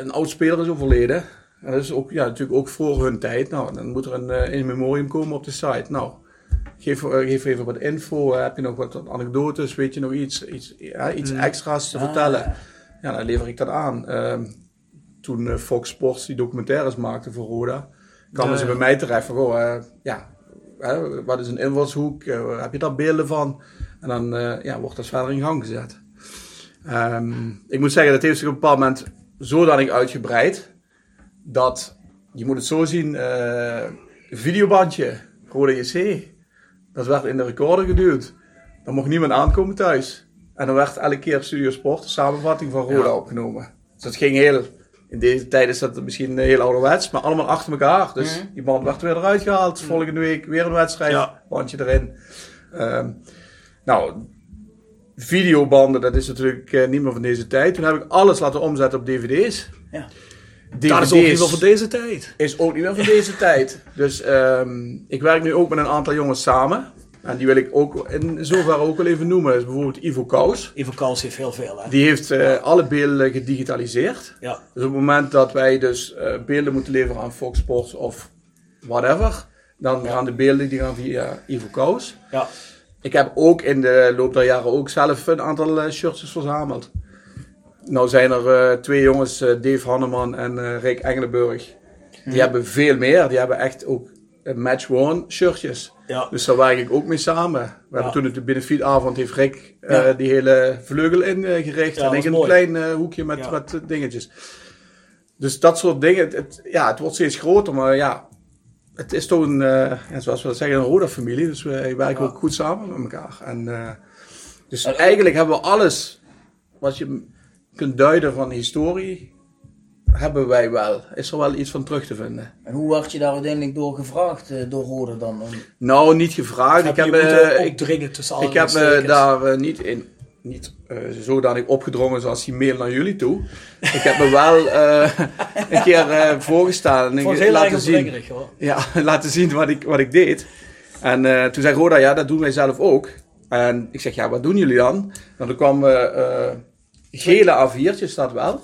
een oud speler is overleden. En dat is ook, ja, natuurlijk ook voor hun tijd. Nou, dan moet er een eh, in memoriam komen op de site. Nou, geef, eh, geef even wat info. eh, heb je nog wat, wat anekdotes? Weet je nog iets, iets, ja, iets extra's te Ah. vertellen? Ja, dan lever ik dat aan. Ehm, toen eh, Fox Sports die documentaires maakte voor Roda, kwamen ze bij mij terecht van, eh, ja, wat is een invalshoek? Eh, heb je daar beelden van? En dan eh, ja, wordt dat verder in gang gezet. Ehm, ik moet zeggen, dat heeft zich op een bepaald moment zodanig uitgebreid dat je moet het zo zien, eh videobandje, Rode JC, dat werd in de recorder geduwd. Dan mocht niemand aankomen thuis. En dan werd elke keer Studio Sport, de samenvatting van Roda Ja. opgenomen. Dus dat ging heel, in deze tijd is dat misschien heel ouderwets, maar allemaal achter elkaar. Dus Mhm. die band werd weer eruit gehaald, volgende week weer een wedstrijd, Ja. bandje erin. Ehm, nou, videobanden, dat is natuurlijk eh, niet meer van deze tijd. Toen heb ik alles laten omzetten op dvd's. Ja. Dat is ook niet wel voor deze tijd. is ook niet meer van deze tijd. Dus ehm, ik werk nu ook met een aantal jongens samen. En die wil ik ook in zoverre ook wel even noemen. Is bijvoorbeeld Ivo Kous. Ivo Kals heeft heel veel, hè? Die heeft eh, alle beelden gedigitaliseerd. Ja. Dus op het moment dat wij dus eh, beelden moeten leveren aan Fox Sports of whatever, dan gaan de beelden die gaan via Ivo Kous. Ja. Ik heb ook in de loop der jaren ook zelf een aantal eh, shirtjes verzameld. Nou zijn er eh, twee jongens, eh, Dave Hanneman en eh, Rick Engelenburg. Die hebben veel meer. Die hebben echt ook match won shirtjes. Ja. Dus daar werk ik ook mee samen. We Ja. hebben toen de benefietavond heeft Rick die hele vleugel ingericht. En ik een mooi. klein hoekje met, eh, dingetjes. Dus dat soort dingen. Het, het- ja, het wordt steeds groter, maar ja. Het is toch een, zoals we zeggen, een Roda-familie. Dus we werken ook goed samen met elkaar. En, dus En- eigenlijk hebben we alles wat je kunt duiden van historie, hebben wij wel. Is er wel iets van terug te vinden. En hoe werd je daar uiteindelijk door gevraagd, eh, door Rode dan? Nou, niet gevraagd. Heb ik heb, moeten eh, ik, opdringen tussen ik heb me aanhalingstekens. daar eh, niet in. Niet eh, zodanig opgedrongen zoals die mail naar jullie toe. Ik heb me wel eh, een keer eh, voorgestaan en Ik ik laten zien. hoor. Ja, laten zien wat ik, wat ik deed. En eh, toen zei Roda, ja, dat doen wij zelf ook. En ik zeg, ja, wat doen jullie dan? En toen kwam eh, eh, gele A4'tjes, staat wel.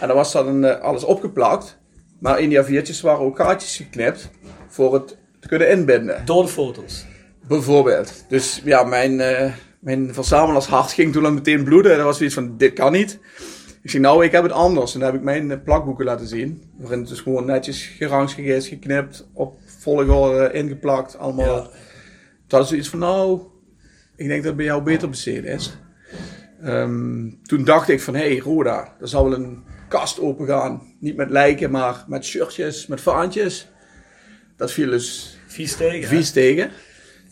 En dan was dan eh, alles opgeplakt. Maar in die A4'tjes waren ook gaatjes geknipt voor het te kunnen inbinden. Door de foto's. Bijvoorbeeld. Dus ja, mijn, eh mijn verzamelarshart ging toen al meteen bloeden. Dat was zoiets van, dit kan niet. Ik zei, nou, ik heb het anders. En dan heb ik mijn eh, plakboeken laten zien. Waarin het dus gewoon netjes gerangschikt is, geknipt, op volgorde ingeplakt, allemaal. Ja. Toen iets van, nou, ik denk dat het bij jou beter besteed is. Ehm, toen dacht ik van, hé, hey, Roda, er zou wel een kast open gaan. Niet met lijken, maar met shirtjes, met vaantjes. Dat viel dus Vies tegen. hè? vies tegen.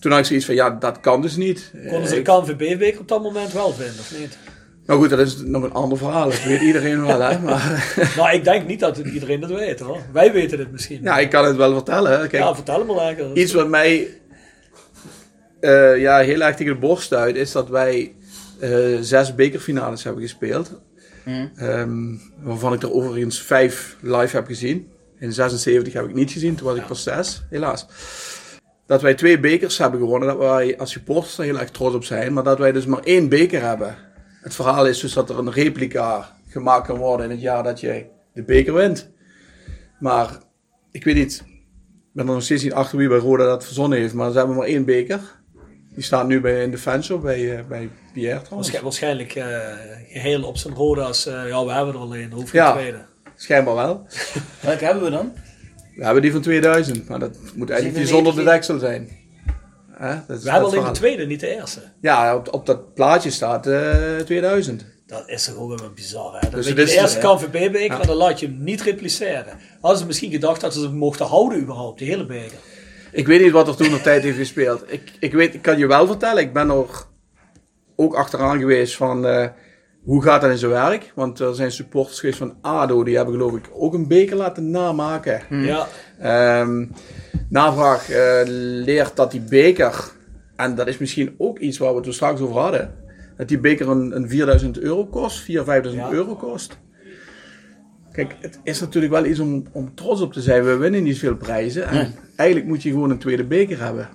Toen had ik zoiets van, ja, dat kan dus niet. Konden ze Eh, de KNVB-beker op dat moment wel vinden, of niet? nou goed, dat is nog een ander verhaal. Dat weet iedereen wel, hè. Maar nou, ik denk niet dat iedereen dat weet hoor. Wij weten het misschien. ja, ik kan het wel vertellen. hè. Kijk, Ja, vertel me lekker. Iets wat mij eh, ja, heel erg tegen de borst stuit, is dat wij eh, zes bekerfinales hebben gespeeld. Hmm. Ehm, waarvan ik er overigens vijf live heb gezien. In 76 heb ik niet gezien, toen was ik pas zes, helaas. Dat wij twee bekers hebben gewonnen, dat wij als supporters er heel erg trots op zijn, maar dat wij dus maar één beker hebben. Het verhaal is dus dat er een replica gemaakt kan worden in het jaar dat je de beker wint. Maar ik weet niet, ik ben er nog steeds niet achter wie bij Roda dat verzonnen heeft, maar ze hebben maar één beker. Die staat nu bij, in de fanshow bij, eh, bij Pierre trouwens. waarsch- waarschijnlijk eh, geheel op zijn rode als, eh, ja, we hebben er alleen, hoef je Ja. tweede. Schijnbaar wel. Welke hebben we dan? We hebben die van 2000, maar dat moet eigenlijk die 97. zonder de deksel zijn. Hè? Dat is We hebben alleen de tweede, niet de eerste. Ja, op, op dat plaatje staat eh 2000. Dat is toch ook wel bizar, hè? Dat Dus de eerste. KNVB-beker, Ja. en dan laat je hem niet repliceren. Hadden ze misschien gedacht dat ze hem mochten houden überhaupt, die hele beker. Ik weet niet wat er toen op tijd heeft gespeeld. Ik, ik, weet, ik kan je wel vertellen, ik ben er ook achteraan geweest van eh, hoe gaat dat in zijn werk. Want er zijn supporters geweest van ADO, die hebben geloof ik ook een beker laten namaken. Ja, Ehm, navraag eh, leert dat die beker, en dat is misschien ook iets waar we het straks over hadden, dat die beker een, een 4000 euro kost, 4.000, 5.000 Ja. euro kost. Kijk, het is natuurlijk wel iets om, om trots op te zijn. We winnen niet veel prijzen. En eigenlijk moet je gewoon een tweede beker hebben.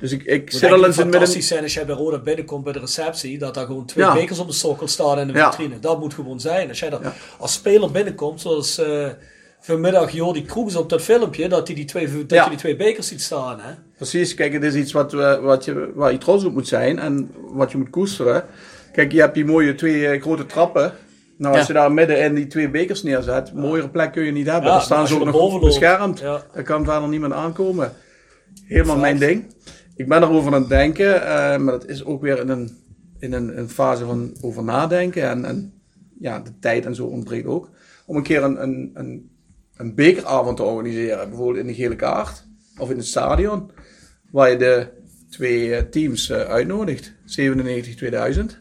Dus ik, ik zit al eens in met fantastisch zijn als jij bij Roda binnenkomt bij de receptie, dat daar gewoon twee Ja. bekers op de sokkel staan in de Ja. vitrine. Dat moet gewoon zijn. Als jij daar Ja. als speler binnenkomt, zoals eh, vanmiddag Jordi Kroes op dat filmpje, dat, hij die twee, dat je die twee bekers ziet staan. Hè? Precies, kijk, het is iets wat, we, wat je, waar je trots op moet zijn en wat je moet koesteren. Kijk, je hebt die mooie twee eh, grote trappen. Nou, als je daar midden in die twee bekers neerzet, mooiere plek kun je niet hebben. Daar staan ze ook nog beschermd. Daar kan verder niemand aankomen. Helemaal mijn ding. Ik ben erover aan het denken, eh, maar dat is ook weer in een, in een, een fase van over nadenken. En, en ja, de tijd en zo ontbreekt ook. Om een keer een, een, een, een bekeravond te organiseren. Bijvoorbeeld in de Gele Kaart of in het stadion. Waar je de twee eh, teams eh, uitnodigt. 97-2000.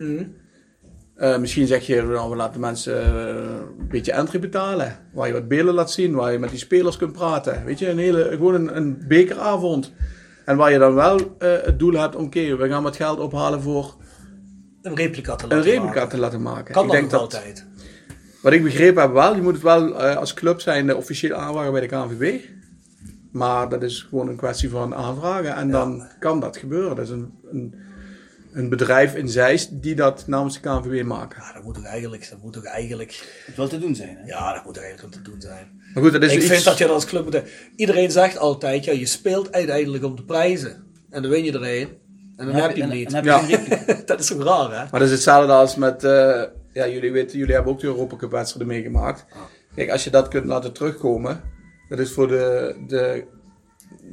Eh, misschien zeg je, nou, we laten mensen eh, een beetje entry betalen. Waar je wat beelden laat zien, waar je met die spelers kunt praten. Weet je, een hele, gewoon een, een bekeravond. En waar je dan wel eh, het doel hebt, oké, we gaan wat geld ophalen voor Een replica te laten een replica maken. te laten maken. Kan ik dat denk dat, altijd. wat ik begrepen heb wel, je moet het wel als club zijn officieel aanvragen bij de KNVB. Maar dat is gewoon een kwestie van aanvragen en dan kan dat gebeuren. Dat is een, een, een bedrijf in Zeist die dat namens de KNVB maken. Ja, dat moet ook eigenlijk, dat moet ook eigenlijk, Het wel te doen zijn. Hè? ja, dat moet eigenlijk om te doen zijn. Maar goed, dat is ik iets... vind dat je dat als club moet... Iedereen zegt altijd, ja, je speelt uiteindelijk om de prijzen. En dan win je er een. En dan heb je hem niet. Ja. dat is toch raar, hè? Maar dat is hetzelfde als met, eh, ja, jullie weten, jullie hebben ook de Europa Cup wedstrijden meegemaakt. Kijk, als je dat kunt laten terugkomen, dat is voor de, de,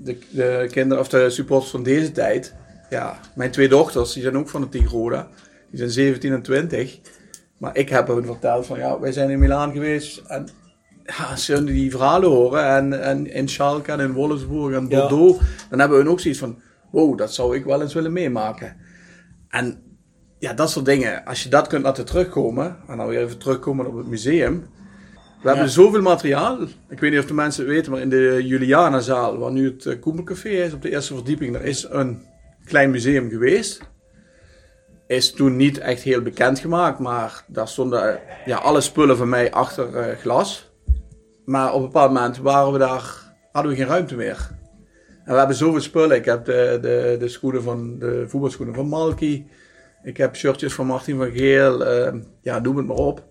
de, de kinderen of de supporters van deze tijd. Ja, mijn twee dochters, die zijn ook van het Team Roda. Die zijn 17 en 20. Maar ik heb hun verteld van ja, wij zijn in Milaan geweest. En ja, ze die verhalen horen. En, en in Schalke en in Wolfsburg en Ja. Bordeaux. Dan hebben hun ook zoiets van, wow, dat zou ik wel eens willen meemaken. En ja, dat soort dingen. Als je dat kunt laten terugkomen. En dan weer even terugkomen op het museum. We hebben zoveel materiaal. Ik weet niet of de mensen het weten, maar in de Julianazaal, waar nu het eh, Koemelcafé is, op de eerste verdieping, daar is een klein museum geweest. Is toen niet echt heel bekend gemaakt, maar daar stonden eh, ja, alle spullen van mij achter eh, glas. Maar op een bepaald moment waren we daar, hadden we geen ruimte meer. En we hebben zoveel spullen. Ik heb de, de, de, schoenen van, de voetbalschoenen van Malky. Ik heb shirtjes van Martin van Geel. eh, ja, noem het maar op.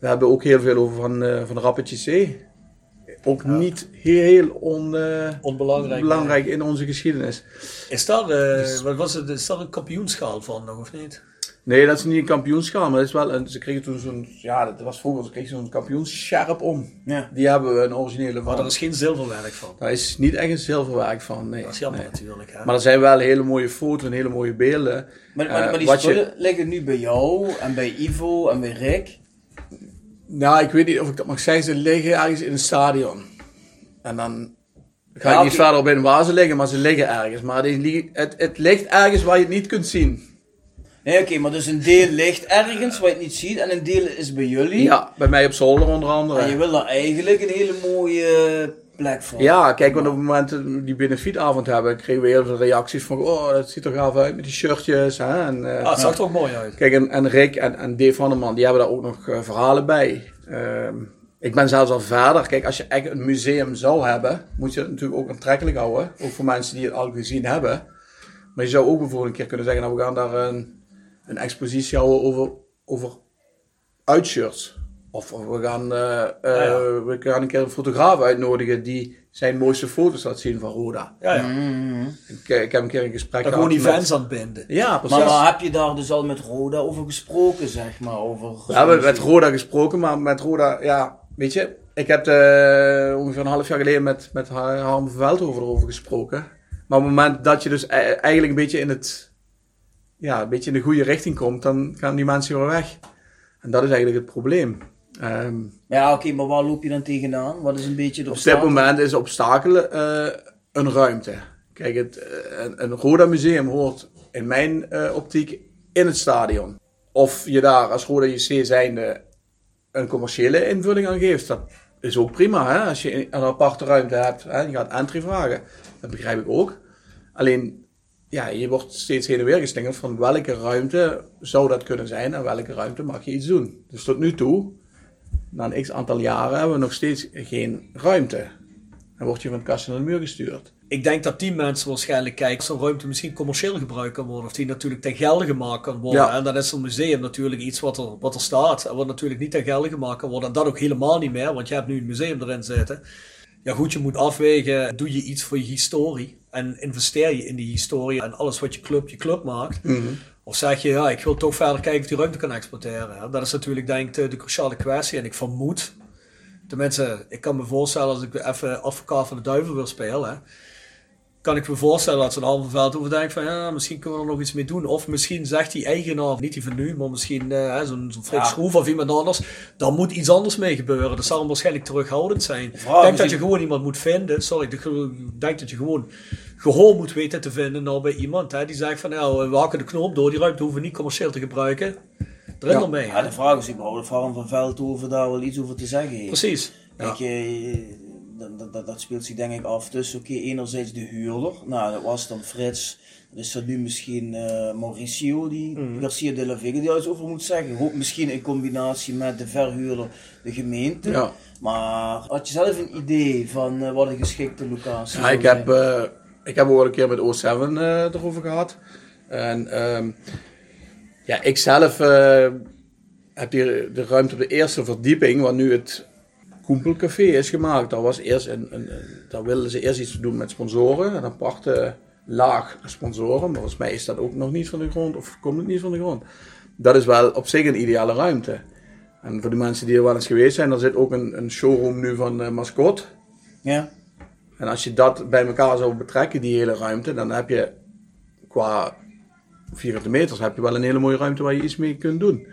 We hebben ook heel veel over van, van Rappertje C. Ook niet heel on, eh, Onbelangrijk. belangrijk in onze geschiedenis. Is daar, eh, wat was het, is daar een kampioenschaal van nog of niet? Nee, dat is niet een kampioenschaal, maar dat is wel een, ze kregen toen zo'n, ja, dat was vroeger, ze kregen zo'n kampioensscherp om. Ja. Die hebben we een originele Maar van. daar is geen zilverwerk van. Daar is niet echt een zilverwerk van, nee. Dat is jammer Nee. natuurlijk. Hè? Maar er zijn wel hele mooie foto's en hele mooie beelden. Maar, maar, Eh, maar die je- spullen liggen nu bij jou en bij Ivo en bij Rick. Nou, ik weet niet of ik dat mag zeggen. Ze liggen ergens in een stadion. En dan ga ik niet verder op in waar ze liggen, maar ze liggen ergens. Maar die, het, het ligt ergens waar je het niet kunt zien. Nee, oké, maar dus een deel ligt ergens waar je het niet ziet en een deel is bij jullie. Ja, bij mij op zolder onder andere. En je wil daar eigenlijk een hele mooie plek voor. Ja, kijk, want op het moment dat we die benefietavond hebben, kregen we heel veel reacties van, oh, dat ziet er gaaf uit met die shirtjes. Hè? En, eh, Ah, het zag er ook mooi uit. Kijk, en, en Rick en, en Dave van der Man, die hebben daar ook nog eh, verhalen bij. Ehm, ik ben zelfs al verder. Kijk, als je echt een museum zou hebben, moet je het natuurlijk ook aantrekkelijk houden. Ook voor mensen die het al gezien hebben. Maar je zou ook bijvoorbeeld een keer kunnen zeggen, nou, we gaan daar een, een expositie houden over, over uitshirts. Of of we gaan, eh, eh, Ah, ja. we gaan een keer een fotograaf uitnodigen die zijn mooiste foto's laat zien van Roda. Ja, ja. Ik, eh, ik heb een keer een gesprek Dan gewoon die met- fans aan het binden. Ja, precies. Maar, maar heb je daar dus al met Roda over gesproken, zeg maar? Over We hebben met Roda gesproken, maar met Roda, ja, weet je, ik heb eh, ongeveer een half jaar geleden met, met Ha- Harm van Veldhoven erover gesproken. Maar op het moment dat je dus e- eigenlijk een beetje in het, ja, een beetje in de goede richting komt, dan gaan die mensen weer weg. En dat is eigenlijk het probleem. Ehm, Ja, oké, maar waar loop je dan tegenaan? Wat is een beetje de op dit moment is het obstakel eh, een ruimte. Kijk, het, eh, een, een Roda museum hoort in mijn eh, optiek in het stadion. Of je daar als Roda JC zijnde een commerciële invulling aan geeft, dat is ook prima. Hè? Als je een aparte ruimte hebt, hè? je gaat entry vragen, dat begrijp ik ook. Alleen, ja, je wordt steeds heen en weer geslingerd van welke ruimte zou dat kunnen zijn en welke ruimte mag je iets doen. Dus tot nu toe, na een x aantal jaren, hebben we nog steeds geen ruimte. Dan word je van het kastje naar de muur gestuurd. Ik denk dat die mensen waarschijnlijk kijken zo'n ruimte misschien commercieel gebruikt kan worden. Of die natuurlijk ten gelde gemaakt kan worden. Ja. En dan is een museum natuurlijk iets wat er, wat er staat. En wat natuurlijk niet ten gelde gemaakt kan worden. En dat ook helemaal niet meer, want je hebt nu een museum erin zitten. Ja goed, je moet afwegen, doe je iets voor je historie? En investeer je in die historie en alles wat je club je club maakt? Of zeg je, ja, ik wil toch verder kijken of die ruimte kan exporteren. hè? Dat is natuurlijk denk ik de, de cruciale kwestie. En ik vermoed, tenminste, ik kan me voorstellen als ik even advocaat van de duivel wil spelen... Kan ik me voorstellen dat zo'n halve veld over denkt van ja, misschien kunnen we er nog iets mee doen. Of misschien zegt die eigenaar, niet die van nu, maar misschien eh, zo'n zo'n Frits Ja. Schroef of iemand anders. Daar moet iets anders mee gebeuren. Dat zal hem waarschijnlijk terughoudend zijn. Ik denk dat je gewoon iemand moet vinden. Sorry, ik denk dat je gewoon gehoor moet weten te vinden nou bij iemand hè, die zegt van nou, we hakken de knoop door, die ruimte hoeven we niet commercieel te gebruiken. Erin Ja. ermee. Ja, de vraag is überhaupt of Harm van Veldhoven daar wel iets over te zeggen heeft. Precies. Kijk, eh, dat, dat, dat, speelt zich denk ik af tussen, oké, enerzijds de huurder. Nou, dat was dan Frits. Dan is dat nu misschien eh, Mauricio, die Mhm. Garcia de la Vega, die daar iets over moet zeggen. Ook misschien in combinatie met de verhuurder, de gemeente. Ja. Maar had je zelf een idee van eh, wat een geschikte locatie Ja, ik heb, eh, ik heb ook een keer met O7 eh, erover gehad. En ehm, ja, ik zelf heb hier de ruimte op de eerste verdieping, waar nu het Koempelcafé is gemaakt. Daar, was eerst een, daar wilden ze eerst iets doen met sponsoren. Een aparte laag sponsoren. Maar volgens mij is dat ook nog niet van de grond, of komt het niet van de grond. Dat is wel op zich een ideale ruimte. En voor de mensen die er wel eens geweest zijn, er zit ook een, een showroom nu van eh Mascot. Ja? En als je dat bij elkaar zou betrekken, die hele ruimte, dan heb je qua vierkante meters heb je wel een hele mooie ruimte waar je iets mee kunt doen.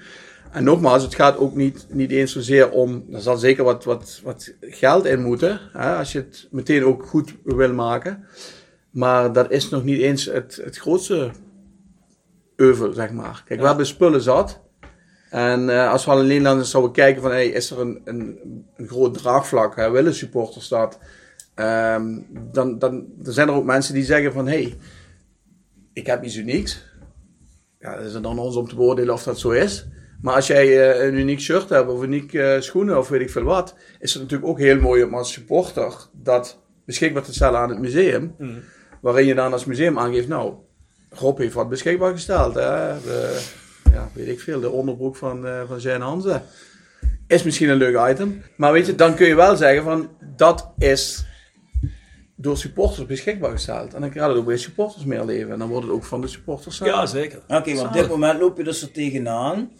En nogmaals, het gaat ook niet, niet eens zozeer om, er zal zeker wat, wat, wat geld in moeten, hè, als je het meteen ook goed wil maken. Maar dat is nog niet eens het, het grootste euvel, zeg maar. Kijk, we hebben spullen zat. En uh, als we al in Nederland zouden kijken van, hey, is er een, een, een groot draagvlak, hè, willen supporters dat? Um, dan, dan, dan zijn er ook mensen die zeggen van, hey, ik heb iets unieks. Ja, dat is het dan ons om te beoordelen of dat zo is. Maar als jij uh, een uniek shirt hebt of uniek uh, schoenen of weet ik veel wat, is het natuurlijk ook heel mooi om als supporter dat beschikbaar te stellen aan het museum. Mm. Waarin je dan als museum aangeeft, nou, Rob heeft wat beschikbaar gesteld. Hè? De, ja, weet ik veel, de onderbroek van, uh, van zijn Hanze. Is misschien een leuk item. Maar weet je, dan kun je wel zeggen van, dat is door supporters beschikbaar gesteld. En dan krijg je ook bij supporters meer leven. En dan wordt het ook van de supporters Ja, zeker. Oké, okay, op dit moment loop je dus er tegenaan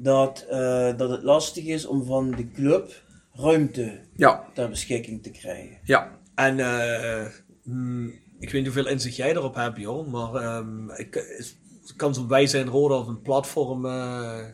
dat, uh, dat het lastig is om van de club ruimte ja. ter beschikking te krijgen. Ja. En uh, mm, ik weet niet hoeveel inzicht jij erop hebt, Bjorn, maar um, ik, kan zo'n wij zijn rode of een platform uh,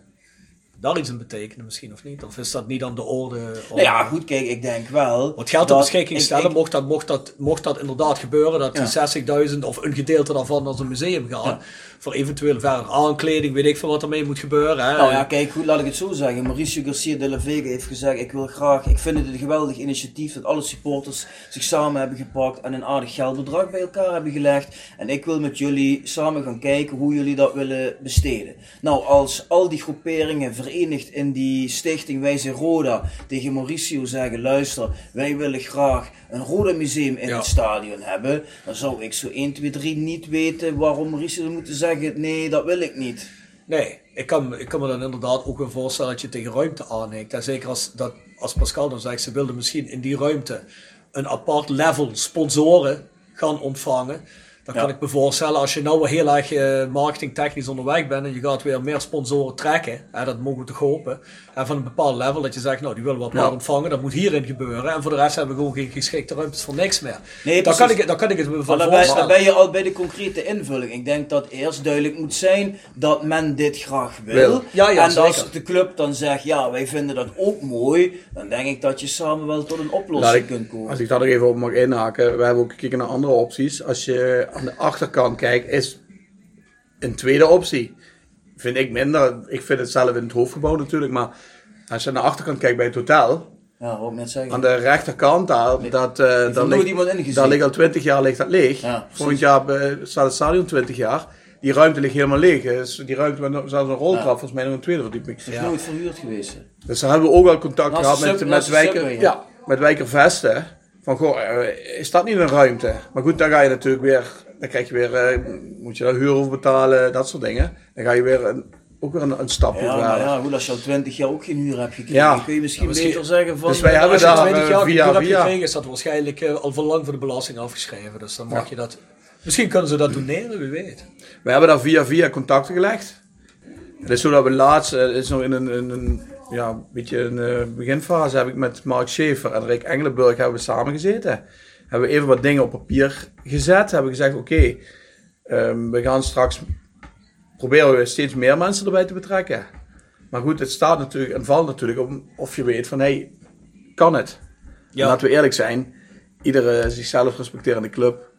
daar iets in betekenen misschien, of niet? Of is dat niet aan de orde? Ja, goed, kijk, ik denk wel... Wat geld ter beschikking stellen, mocht, dat, mocht, dat, mocht dat inderdaad gebeuren, dat die 60.000 of een gedeelte daarvan naar een museum gaat, ja. voor eventueel verder aankleding, weet ik veel wat ermee moet gebeuren. Hè? Nou ja, kijk, goed, laat ik het zo zeggen. Mauricio Garcia de la Vega heeft gezegd, ik wil graag, ik vind het een geweldig initiatief dat alle supporters zich samen hebben gepakt en een aardig geldbedrag bij elkaar hebben gelegd. En ik wil met jullie samen gaan kijken hoe jullie dat willen besteden. Nou, als al die groeperingen verenigd in die stichting Wij zijn Roda tegen Mauricio zeggen, luister, wij willen graag een Roda museum in het stadion hebben, dan zou ik zo 1, 2, 3 niet weten waarom Mauricio moeten zeggen, nee, dat wil ik niet. Nee, ik kan, ik kan me dan inderdaad ook wel voorstellen dat je tegen ruimte aanneemt. En zeker als, dat, als Pascal dan zegt, ze wilden misschien in die ruimte een apart level sponsoren gaan ontvangen. Dan kan ik me voorstellen, als je nou heel erg uh, marketingtechnisch onderweg bent en je gaat weer meer sponsoren trekken, hè, dat mogen we toch hopen, en van een bepaald level, dat je zegt, nou, die willen we wat ja. ontvangen, dat moet hierin gebeuren, en voor de rest hebben we gewoon geen geschikte ruimtes voor niks meer. Nee, dan, kan ik, dan kan ik het me van dan voorstellen. Dan ben je al bij de concrete invulling. Ik denk dat eerst duidelijk moet zijn dat men dit graag wil. Ja, ja, en zeker. als de club dan zegt, ja, wij vinden dat ook mooi, dan denk ik dat je samen wel tot een oplossing ik, kunt komen. Als ik daar nog even op mag inhaken, we hebben ook gekeken naar andere opties. Als je aan de achterkant kijkt, is een tweede optie. Vind ik minder. Ik vind het zelf in het hoofdgebouw natuurlijk, maar als je aan de achterkant kijkt bij het hotel. Ja, ook net zeggen. Aan de rechterkant daar, nee, dat, uh, daar, ligt, daar ligt al 20 jaar ligt dat leeg. Ja, Volgend jaar uh, staat het stadion 20 jaar. Die ruimte ligt helemaal leeg. Dus die ruimte met zelfs een roltrap, ja. volgens mij nog een tweede verdieping. Het is nooit verhuurd geweest. Dus daar hebben we ook wel contact gehad met, met, wijker, ja. met wijkervesten. Van goh, uh, is dat niet een ruimte? Maar goed, dan ga je natuurlijk weer dan krijg je weer, uh, moet je daar huur over betalen, dat soort dingen. Dan ga je weer een, ook weer een, een stapje ja, verder. Ja, goed, als je al 20 jaar ook geen huur hebt gekregen, ja. kun je misschien, misschien beter zeggen van... Dus wij hebben daar 20 jaar via, via, via. gekregen, is dat waarschijnlijk uh, al voor lang voor de belasting afgeschreven. Dus dan mag ja. je dat... Misschien kunnen ze dat doneren, wie weet. We hebben daar via via contacten gelegd. Het is zo dat we laatst, het is nog in een, in een ja, beetje een uh, beginfase, heb ik met Mark Schaefer en Rick Engelenburg hebben we samen gezeten hebben we even wat dingen op papier gezet. Hebben we gezegd, oké, okay, um, we gaan straks proberen we steeds meer mensen erbij te betrekken. Maar goed, het staat natuurlijk en valt natuurlijk om of je weet van, hé, hey, kan het? Ja. laten we eerlijk zijn, iedere zichzelf respecterende club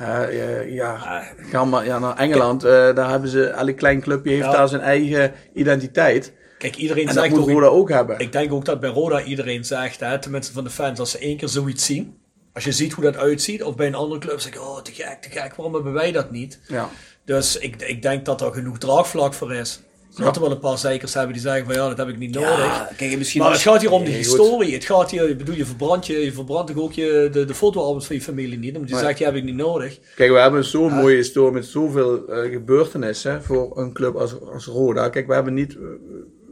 uh, ja, ja, ga maar ja, naar Engeland. Uh, daar hebben ze, elk klein clubje heeft ja. daar zijn eigen identiteit. Kijk, iedereen en zegt dat moet Roda ook hebben. Ik denk ook dat bij Roda iedereen zegt, hè, tenminste van de fans, als ze één keer zoiets zien, als je ziet hoe dat uitziet, of bij een andere club zeg je, oh te gek, te gek, waarom hebben wij dat niet? Ja. Dus ik, ik denk dat er genoeg draagvlak voor is. Ja. er wel een paar zeikers hebben die zeggen van ja, dat heb ik niet nodig. Ja, kijk, misschien maar het gaat hier om de historie. Het gaat hier, ik bedoel, je verbrandt, je, je verbrandt ook je, de, de fotoalbums van je familie niet. Omdat je zegt, die heb ik niet nodig. Kijk, we hebben zo'n mooie historie met zoveel uh, gebeurtenissen voor een club als, als Roda. Kijk, we hebben niet,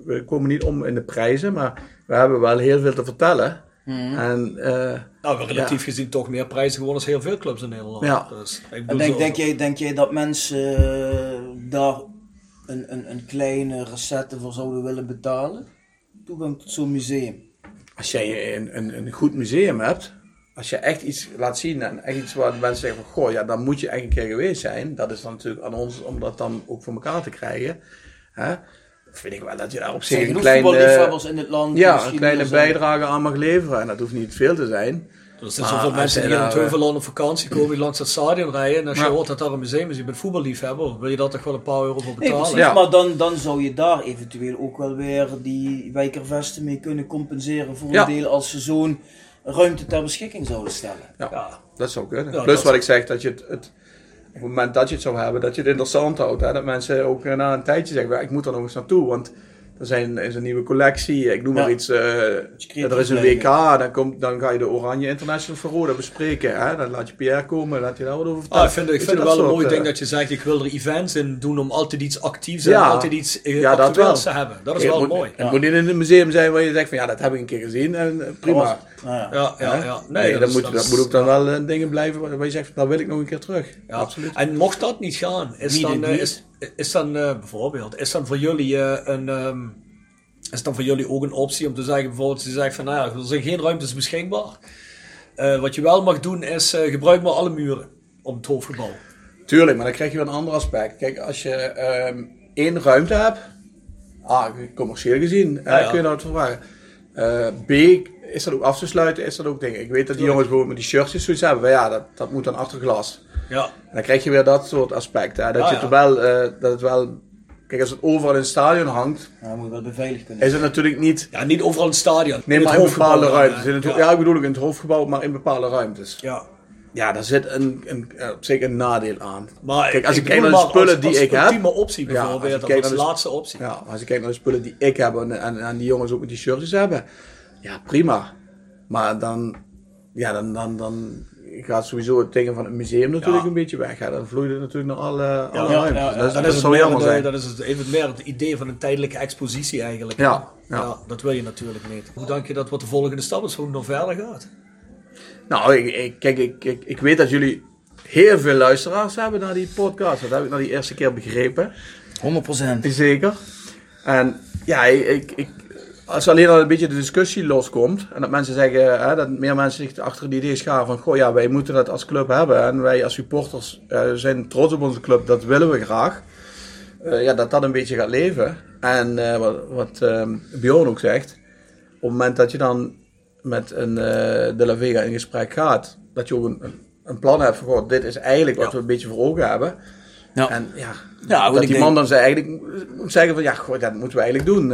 we komen niet om in de prijzen, maar we hebben wel heel veel te vertellen. Mm. En, uh, nou, relatief ja. gezien toch meer prijzen gewonnen als heel veel clubs in Nederland. Ja. Dus, ik en denk, denk, jij, denk jij dat mensen uh, daar een, een, een kleine recette voor zouden willen betalen? Toegang tot zo'n museum? Als jij een, een, een goed museum hebt, als je echt iets laat zien en echt iets waar de mensen zeggen van, goh, ja, dan moet je echt een keer geweest zijn. Dat is dan natuurlijk aan ons om dat dan ook voor elkaar te krijgen. Hè? Vind ik wel dat je daar op zich een genoeg kleine, voetballiefhebbers in het land. ja, misschien een kleine bijdrage aan mag leveren. En dat hoeft niet veel te zijn. Er zijn zoveel mensen die hier in Teuveland op vakantie komen, die langs het stadion rijden. En als je hoort dat daar een museum is, je bent voetballiefhebber, wil je daar toch wel een paar euro voor Nee, betalen? precies, Ja. maar dan, dan zou je daar eventueel ook wel weer die wijkervesten mee kunnen compenseren voor Ja. een deel als ze zo'n ruimte ter beschikking zouden stellen. Ja, Ja. dat zou kunnen. Ja, Plus dat- wat ik zeg, dat je het, het, moment dat je het zou hebben, dat je het interessant houdt. Hè? Dat mensen ook eh, na een tijdje zeggen, "Ja, ik moet er nog eens naartoe, want er zijn, is een nieuwe collectie, ik noem Ja. maar iets, eh, er is een. WK, dan, komt, dan ga je de Oranje International voor Roda bespreken. Hè? Dan laat je Pierre komen, laat je daar wat over vertellen. Ah, ik vind, ik vind het wel dat een mooi ding eh, dat je zegt, ik wil er events in doen om altijd iets actiefs en Ja. altijd iets eh, Ja, dat wel. te hebben. Dat is wel moet, mooi. Het moet niet in een museum zijn waar je zegt van ja, dat heb ik een keer gezien en prima. Nou ja. Ja, ja. Nee, dat dat, is- moet, dat dat moet ook dan wel dingen blijven waar je zegt, daar wil ik nog een keer terug. Ja. Absoluut. En mocht dat niet gaan, is Wie dan, niet? is, is dan eh, bijvoorbeeld, is dan voor jullie eh, een, ehm, is dan voor jullie ook een optie om te zeggen, bijvoorbeeld, ze zeggen van, nou ja, er zijn geen ruimtes beschikbaar. Eh, wat je wel mag doen is, gebruik maar alle muren om het hoofdgebouw. Tuurlijk, maar dan krijg je weer een ander aspect. Kijk, als je ehm, één ruimte hebt, ah, commercieel gezien, Ja, ja. kun je dat verwachten. B, is dat ook af te sluiten, is dat ook dingen. Ik weet dat die jongens bijvoorbeeld met die shirtjes zoiets hebben, maar ja, dat, dat moet dan achter glas. Ja, En dan krijg je weer dat soort aspecten. Hè? Dat, Ah, je ja. het wel, eh, dat het wel, kijk, als het overal in het stadion hangt, Ja, moet wel beveiligd kunnen. is het natuurlijk niet, ja niet overal in het stadion. nee, in maar het in bepaalde ruimtes. eh, In het, ja. ja. ik bedoel ook in het hoofdgebouw, maar in bepaalde ruimtes. ja. Ja, daar zit een, een, eh, op zich een nadeel aan. Maar Kijk, als ik kijk bedoel naar de spullen als- die als ik heb- ultieme optie Ja, als ik bijvoorbeeld, kijk of als naar de- laatste optie. Ja, als ik kijk naar de spullen die ik heb en, en, en die jongens ook met die shirtjes hebben. Ja, prima. Maar dan, ja, dan, dan, dan gaat sowieso het dingen van het museum natuurlijk Ja. een beetje weg. Hè. Dan vloeit het natuurlijk naar alle, alle Ja, ruimtes. ja, ja. dat, is- Dat, dat, is het zou meer, jammer zijn. dat is het, even meer het idee van een tijdelijke expositie eigenlijk. Ja, ja. dat wil je natuurlijk niet. Hoe denk je dat wat de volgende stap is, hoe het nog verder gaat? Nou, ik, ik, kijk, ik, ik, ik weet dat jullie heel veel luisteraars hebben naar die podcast. Dat heb ik na die eerste keer begrepen. 100%. Zeker. En ja, ik, ik, als alleen al een beetje de discussie loskomt en dat mensen zeggen, hè, dat meer mensen zich achter het idee scharen van, goh ja, wij moeten dat als club hebben en wij als supporters eh, zijn trots op onze club, dat willen we graag. Eh, ja, dat dat een beetje gaat leven. En eh, wat, wat ehm, Bjorn ook zegt, op het moment dat je dan met een De La Vega in gesprek gaat, dat je ook een, plan hebt van, goh, dit is eigenlijk wat Ja. we een beetje voor ogen hebben. Ja. En ja, dat die denk- man dan zei eigenlijk moet zeggen van ja, goh, dat moeten we eigenlijk doen.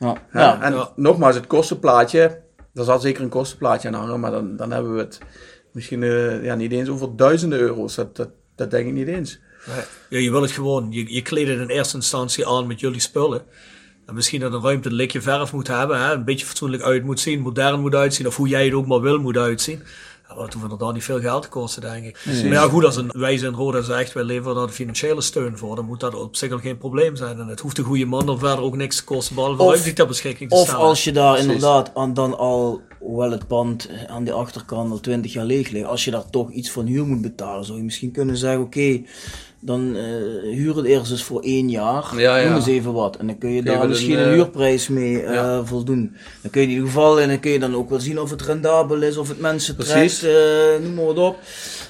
Ja. ja, en ja. nogmaals, het kostenplaatje, daar zal zeker een kostenplaatje aan hangen, maar dan, dan hebben we het misschien eh, ja, niet eens over duizenden euro's. Dat, dat, dat denk ik niet eens. Ja, je wil het gewoon, je, je kleedt het in eerste instantie aan met jullie spullen. En misschien dat een ruimte een likje verf moet hebben, hè? een beetje fatsoenlijk uit moet zien, modern moet uitzien, of hoe jij het ook maar wil moet uitzien. Dat hoeft inderdaad niet veel geld te kosten, denk ik. Maar ja, goed, als een wijze en Roda zegt, wij leveren daar de financiële steun voor, dan moet dat op zich al geen probleem zijn. En het hoeft de goede man dan verder ook niks te kosten, behalve Of- ruimte ter beschikking te Of stellen. als je daar Precies. inderdaad aan, dan al, hoewel het pand aan de achterkant al 20 jaar leeg ligt, als je daar toch iets van huur moet betalen, zou je misschien kunnen zeggen: oké, dan eh huur het eerst eens voor één jaar. Ja, ja. Noem eens even wat. En dan kun je daar misschien een, een, eh, huurprijs mee eh, ja. voldoen. Dan kun je in ieder geval, en dan kun je dan ook wel zien of het rendabel is, of het mensen trekt, noem maar wat op.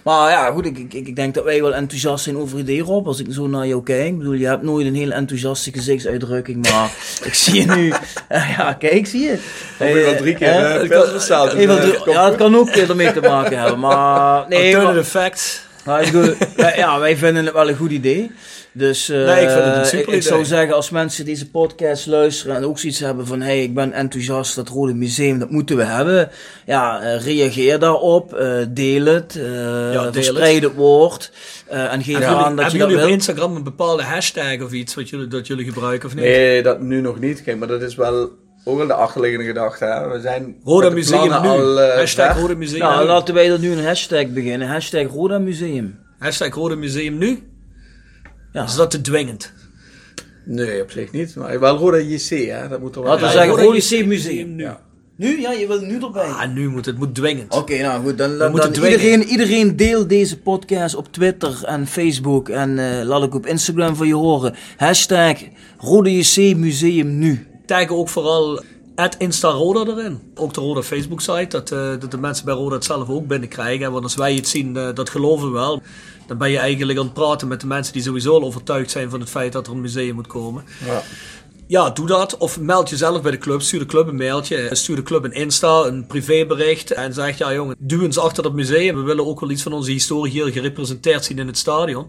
Maar ja, goed, ik, ik, ik denk dat wij wel enthousiast zijn over idee, Rob. Als ik zo naar jou kijk. Ik bedoel, je hebt nooit een hele enthousiaste gezichtsuitdrukking, maar ik zie je nu. Ja, kijk, zie je. Ik wel drie keer Eh, kan- ja, het goed. kan ook ermee te maken hebben, maar nee, Alternative maar, fact. Maar ik bedoel, wij- ja, wij vinden het wel een goed idee. Dus eh, Nee, ik vind het een super ik, ik zou zeggen, als mensen deze podcast luisteren en ook zoiets hebben van, hey, ik ben enthousiast, dat Rode Museum, dat moeten we hebben. Ja, eh, reageer daarop, eh, deel het, eh deel verspreid het woord eh, en geef Hebben aan jullie, dat je dat jullie op. Instagram een bepaalde hashtag of iets wat jullie, dat jullie gebruiken of niet? Nee, dat nu nog niet. Kijk, maar dat is wel ook wel de achterliggende gedachte. Hè. We zijn Roda met de Museum nu. al eh, hashtag. Roda Museum Nou, nu. laten wij er nu een hashtag beginnen, hashtag Roda Museum. Hashtag Roda Museum nu. Ja. Is dat te dwingend? Nee, op zich niet. Maar wel Roda JC, hè. Dat moet er wel Laten we zeggen, Roda JC Museum. nu. Ja. Nu? Ja, je wil nu erbij. Ah, nu moet het moet dwingend. Oké, nou goed, dan, dan, dan iedereen, iedereen deel deze podcast op Twitter en Facebook en eh, laat ik op Instagram van je horen. Hashtag Rode JC Museum nu. Taggen ook vooral At Insta Roda erin. Ook de Roda Facebook site. Dat, eh, dat de mensen bij Roda het zelf ook binnenkrijgen. Want als wij het zien, eh, dat geloven we wel. Dan ben je eigenlijk aan het praten met de mensen die sowieso al overtuigd zijn van het feit dat er een museum moet komen. Ja. Ja, doe dat. Of meld jezelf bij de club. Stuur de club een mailtje. Stuur de club een Insta, een privébericht. En zeg, ja jongen, duw eens achter dat museum. We willen ook wel iets van onze historie hier gerepresenteerd zien in het stadion.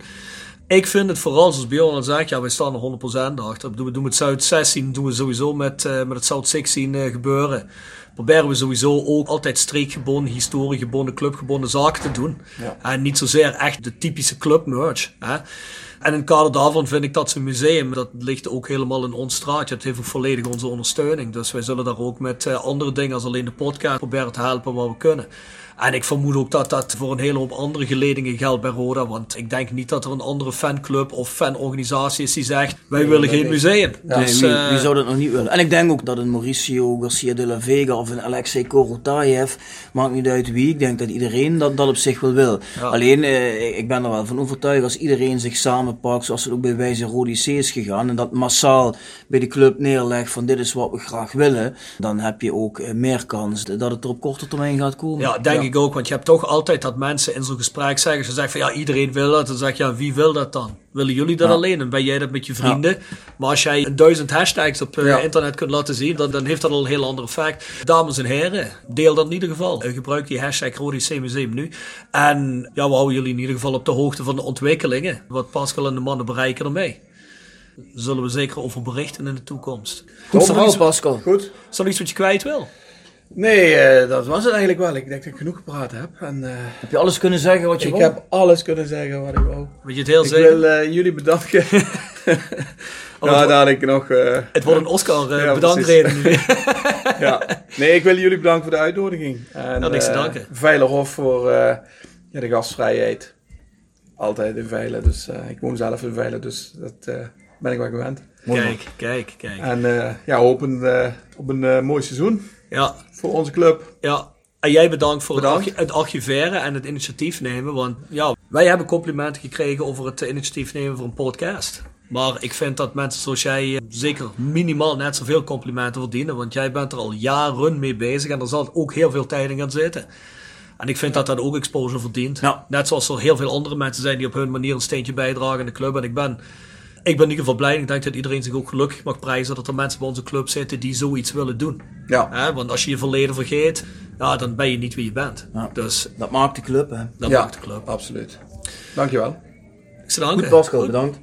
Ik vind het vooral, zoals Bjorn al zegt, ja, wij staan er 100% achter. We doen het Zuid 16, doen we sowieso met, uh, met het South 16 uh, gebeuren. Proberen we sowieso ook altijd streekgebonden, historiegebonden, clubgebonden zaken te doen. Ja. En niet zozeer echt de typische clubmerch. Hè? En in het kader daarvan vind ik dat zo'n museum, dat ligt ook helemaal in ons straatje. Het heeft ook volledig onze ondersteuning. Dus wij zullen daar ook met uh, andere dingen als alleen de podcast proberen te helpen waar we kunnen. En ik vermoed ook dat dat voor een hele hoop andere geledingen geldt bij Roda. Want ik denk niet dat er een andere fanclub of fanorganisatie is die zegt: wij willen geen museum. Ja, dus, wie, uh, wie, zou dat nog niet willen? En ik denk ook dat een Mauricio Garcia de la Vega of een Alexei Korotayev, maakt niet uit wie, ik denk dat iedereen dat, dat op zich wel wil. Ja. Alleen, eh, ik ben er wel van overtuigd als iedereen zich samenpakt, zoals het ook bij wijze Rodi C is gegaan, en dat massaal bij de club neerlegt van dit is wat we graag willen, dan heb je ook eh, meer kans dat het er op korte termijn gaat komen. Ja, denk ik ook. Want je hebt toch altijd dat mensen in zo'n gesprek zeggen. Ze zeggen van ja, iedereen wil dat. Dan zeg je ja, wie wil dat dan? Willen jullie dat Ja. alleen? En ben jij dat met je vrienden? Maar als jij een duizend hashtags op eh, internet kunt laten zien, dan, dan heeft dat al een heel ander effect. Dames en heren, deel dat in ieder geval. Eh, gebruik die hashtag Rodi Museum nu. En ja, we houden jullie in ieder geval op de hoogte van de ontwikkelingen. Wat Pascal en de mannen bereiken ermee. Zullen we zeker over berichten in de toekomst. Goed er verhaal, Pascal. Goed. is er iets wat je kwijt wil? Nee, eh, dat was het eigenlijk wel. Ik denk dat ik genoeg gepraat heb. En, eh, Heb je alles kunnen zeggen wat je ik wou? heb alles kunnen zeggen wat ik wou. Wil je het heel Ik zeker? wil eh, jullie bedanken. Nou, het, daar ik nog... eh, het wordt een Oscar uh, Ja, bedankreden nu. ja. Nee, ik wil jullie bedanken voor de uitnodiging. En, Nou, niks te eh, danken. Veilerhof voor eh, ja, de gastvrijheid. Altijd in Veilen. Dus eh, ik woon zelf in Veilen, dus dat eh, ben ik wel gewend. Kijk, kijk, kijk. En eh, ja, hopen eh, op een mooi seizoen Ja, voor onze club. ja. En jij bedankt voor Bedankt. Het, archi- het archiveren en het initiatief nemen. Want ja, wij hebben complimenten gekregen over het eh, initiatief nemen voor een podcast. Maar ik vind dat mensen zoals jij eh, zeker minimaal net zoveel complimenten verdienen. Want jij bent er al jaren mee bezig en er zal ook heel veel tijd in gaan zitten. En ik vind dat dat ook exposure verdient. Ja. Net zoals er heel veel andere mensen zijn die op hun manier een steentje bijdragen in de club. En ik ben, ik ben in ieder geval blij. Ik denk dat iedereen zich ook gelukkig mag prijzen dat er mensen bij onze club zitten die zoiets willen doen. Ja, want als je je verleden vergeet, ja, dan ben je niet wie je bent. Ja. Dus Dat maakt de club, hè. dat ja maakt de club. absoluut. Dankjewel. Ik. Goed, Pascal, bedankt.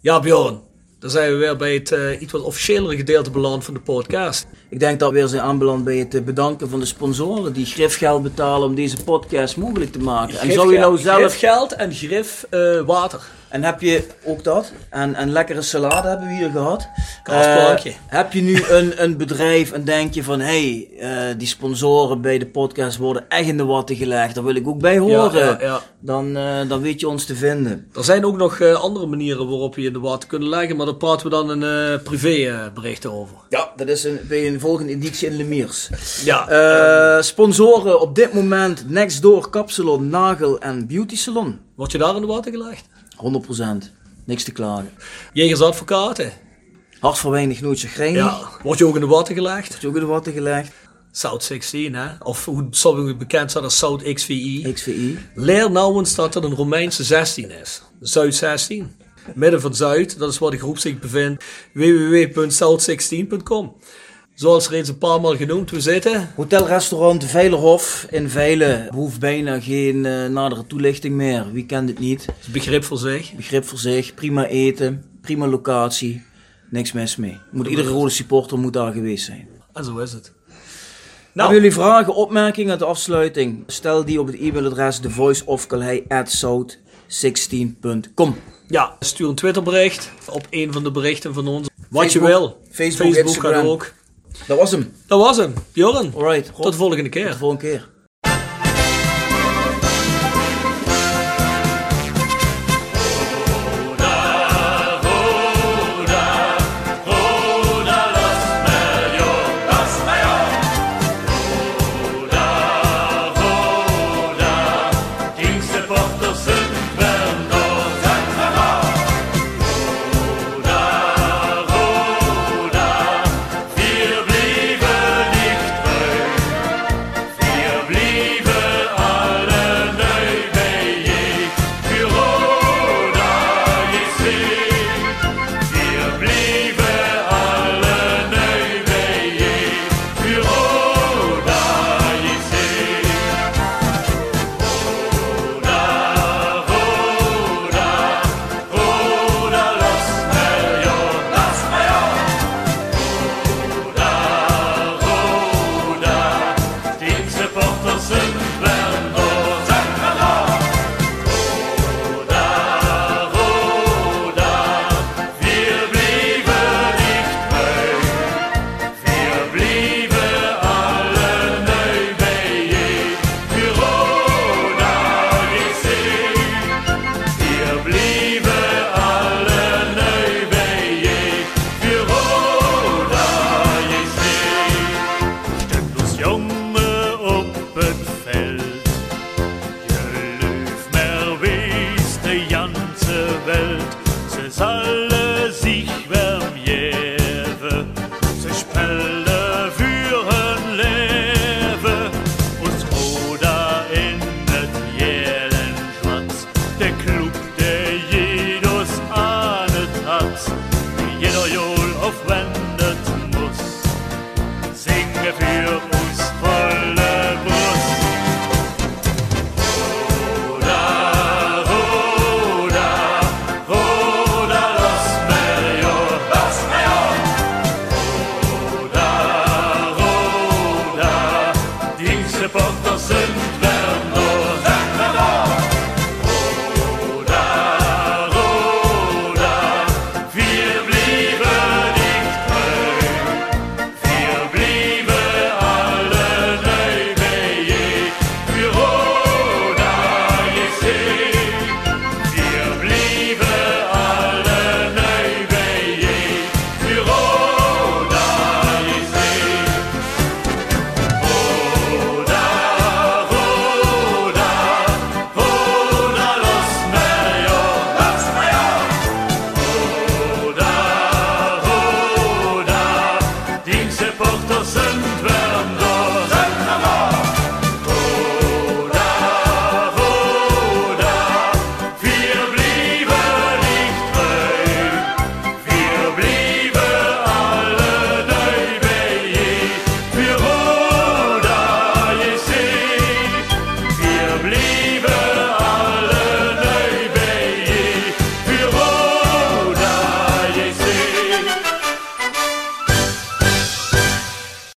Ja, Bjorn. Dan zijn we weer bij het eh, iets wat officiëlere gedeelte beland van de podcast. Ik denk dat we weer zijn aanbeland bij het eh, bedanken van de sponsoren die grifgeld betalen om deze podcast mogelijk te maken. En zou je nou zelf... Grif geld en grif eh, water. En heb je ook dat? En, en lekkere salade hebben we hier gehad. Kaasplankje. Eh, heb je nu een, een bedrijf en denk je van... Hé, hey, eh, die sponsoren bij de podcast worden echt in de watten gelegd. Daar wil ik ook bij horen. Ja, ja, ja. Dan, eh, dan weet je ons te vinden. Er zijn ook nog andere manieren waarop je in de water kunnen leggen, maar daar praten we dan in privé eh, berichten over. Ja, dat is een, bij een volgende editie in Lemiers. Ja, Eh, sponsoren op dit moment Nextdoor Kapsalon, Nagel en Beauty Salon. word je daar in de water gelegd? 100%. Niks te klagen. Jegers advocaten. Hart voor weinig, nooit chagrijnig. Ja, word je ook in de water gelegd? Je ook in de watten gelegd? South 16, hè? Of hoe sommigen bekend staat als South XVI. XVI. Leer nou eens dat het een Romeinse 16 is. Zuid 16. Midden van Zuid, dat is waar de groep zich bevindt. www.south16.com. Zoals reeds een paar maal genoemd, we zitten. Hotelrestaurant Veilerhof in Veilen. Behoeft bijna geen eh, nadere toelichting meer. Wie kent het niet? Het begrip voor zich. Begrip voor zich. Prima eten. Prima locatie. Niks mis mee. Moet, iedere rode supporter moet daar geweest zijn. En zo is het. Hebben Nou, jullie vragen, opmerkingen, de afsluiting? Stel die op het e-mailadres thevoiceofkalhei@south16.com. ja, stuur een Twitterbericht op een van de berichten van ons. Wat Facebook, je wil. Facebook, kan Instagram. ook. Dat was hem. Dat was hem. Bjorn, Alright. tot de volgende Tot keer. de volgende keer.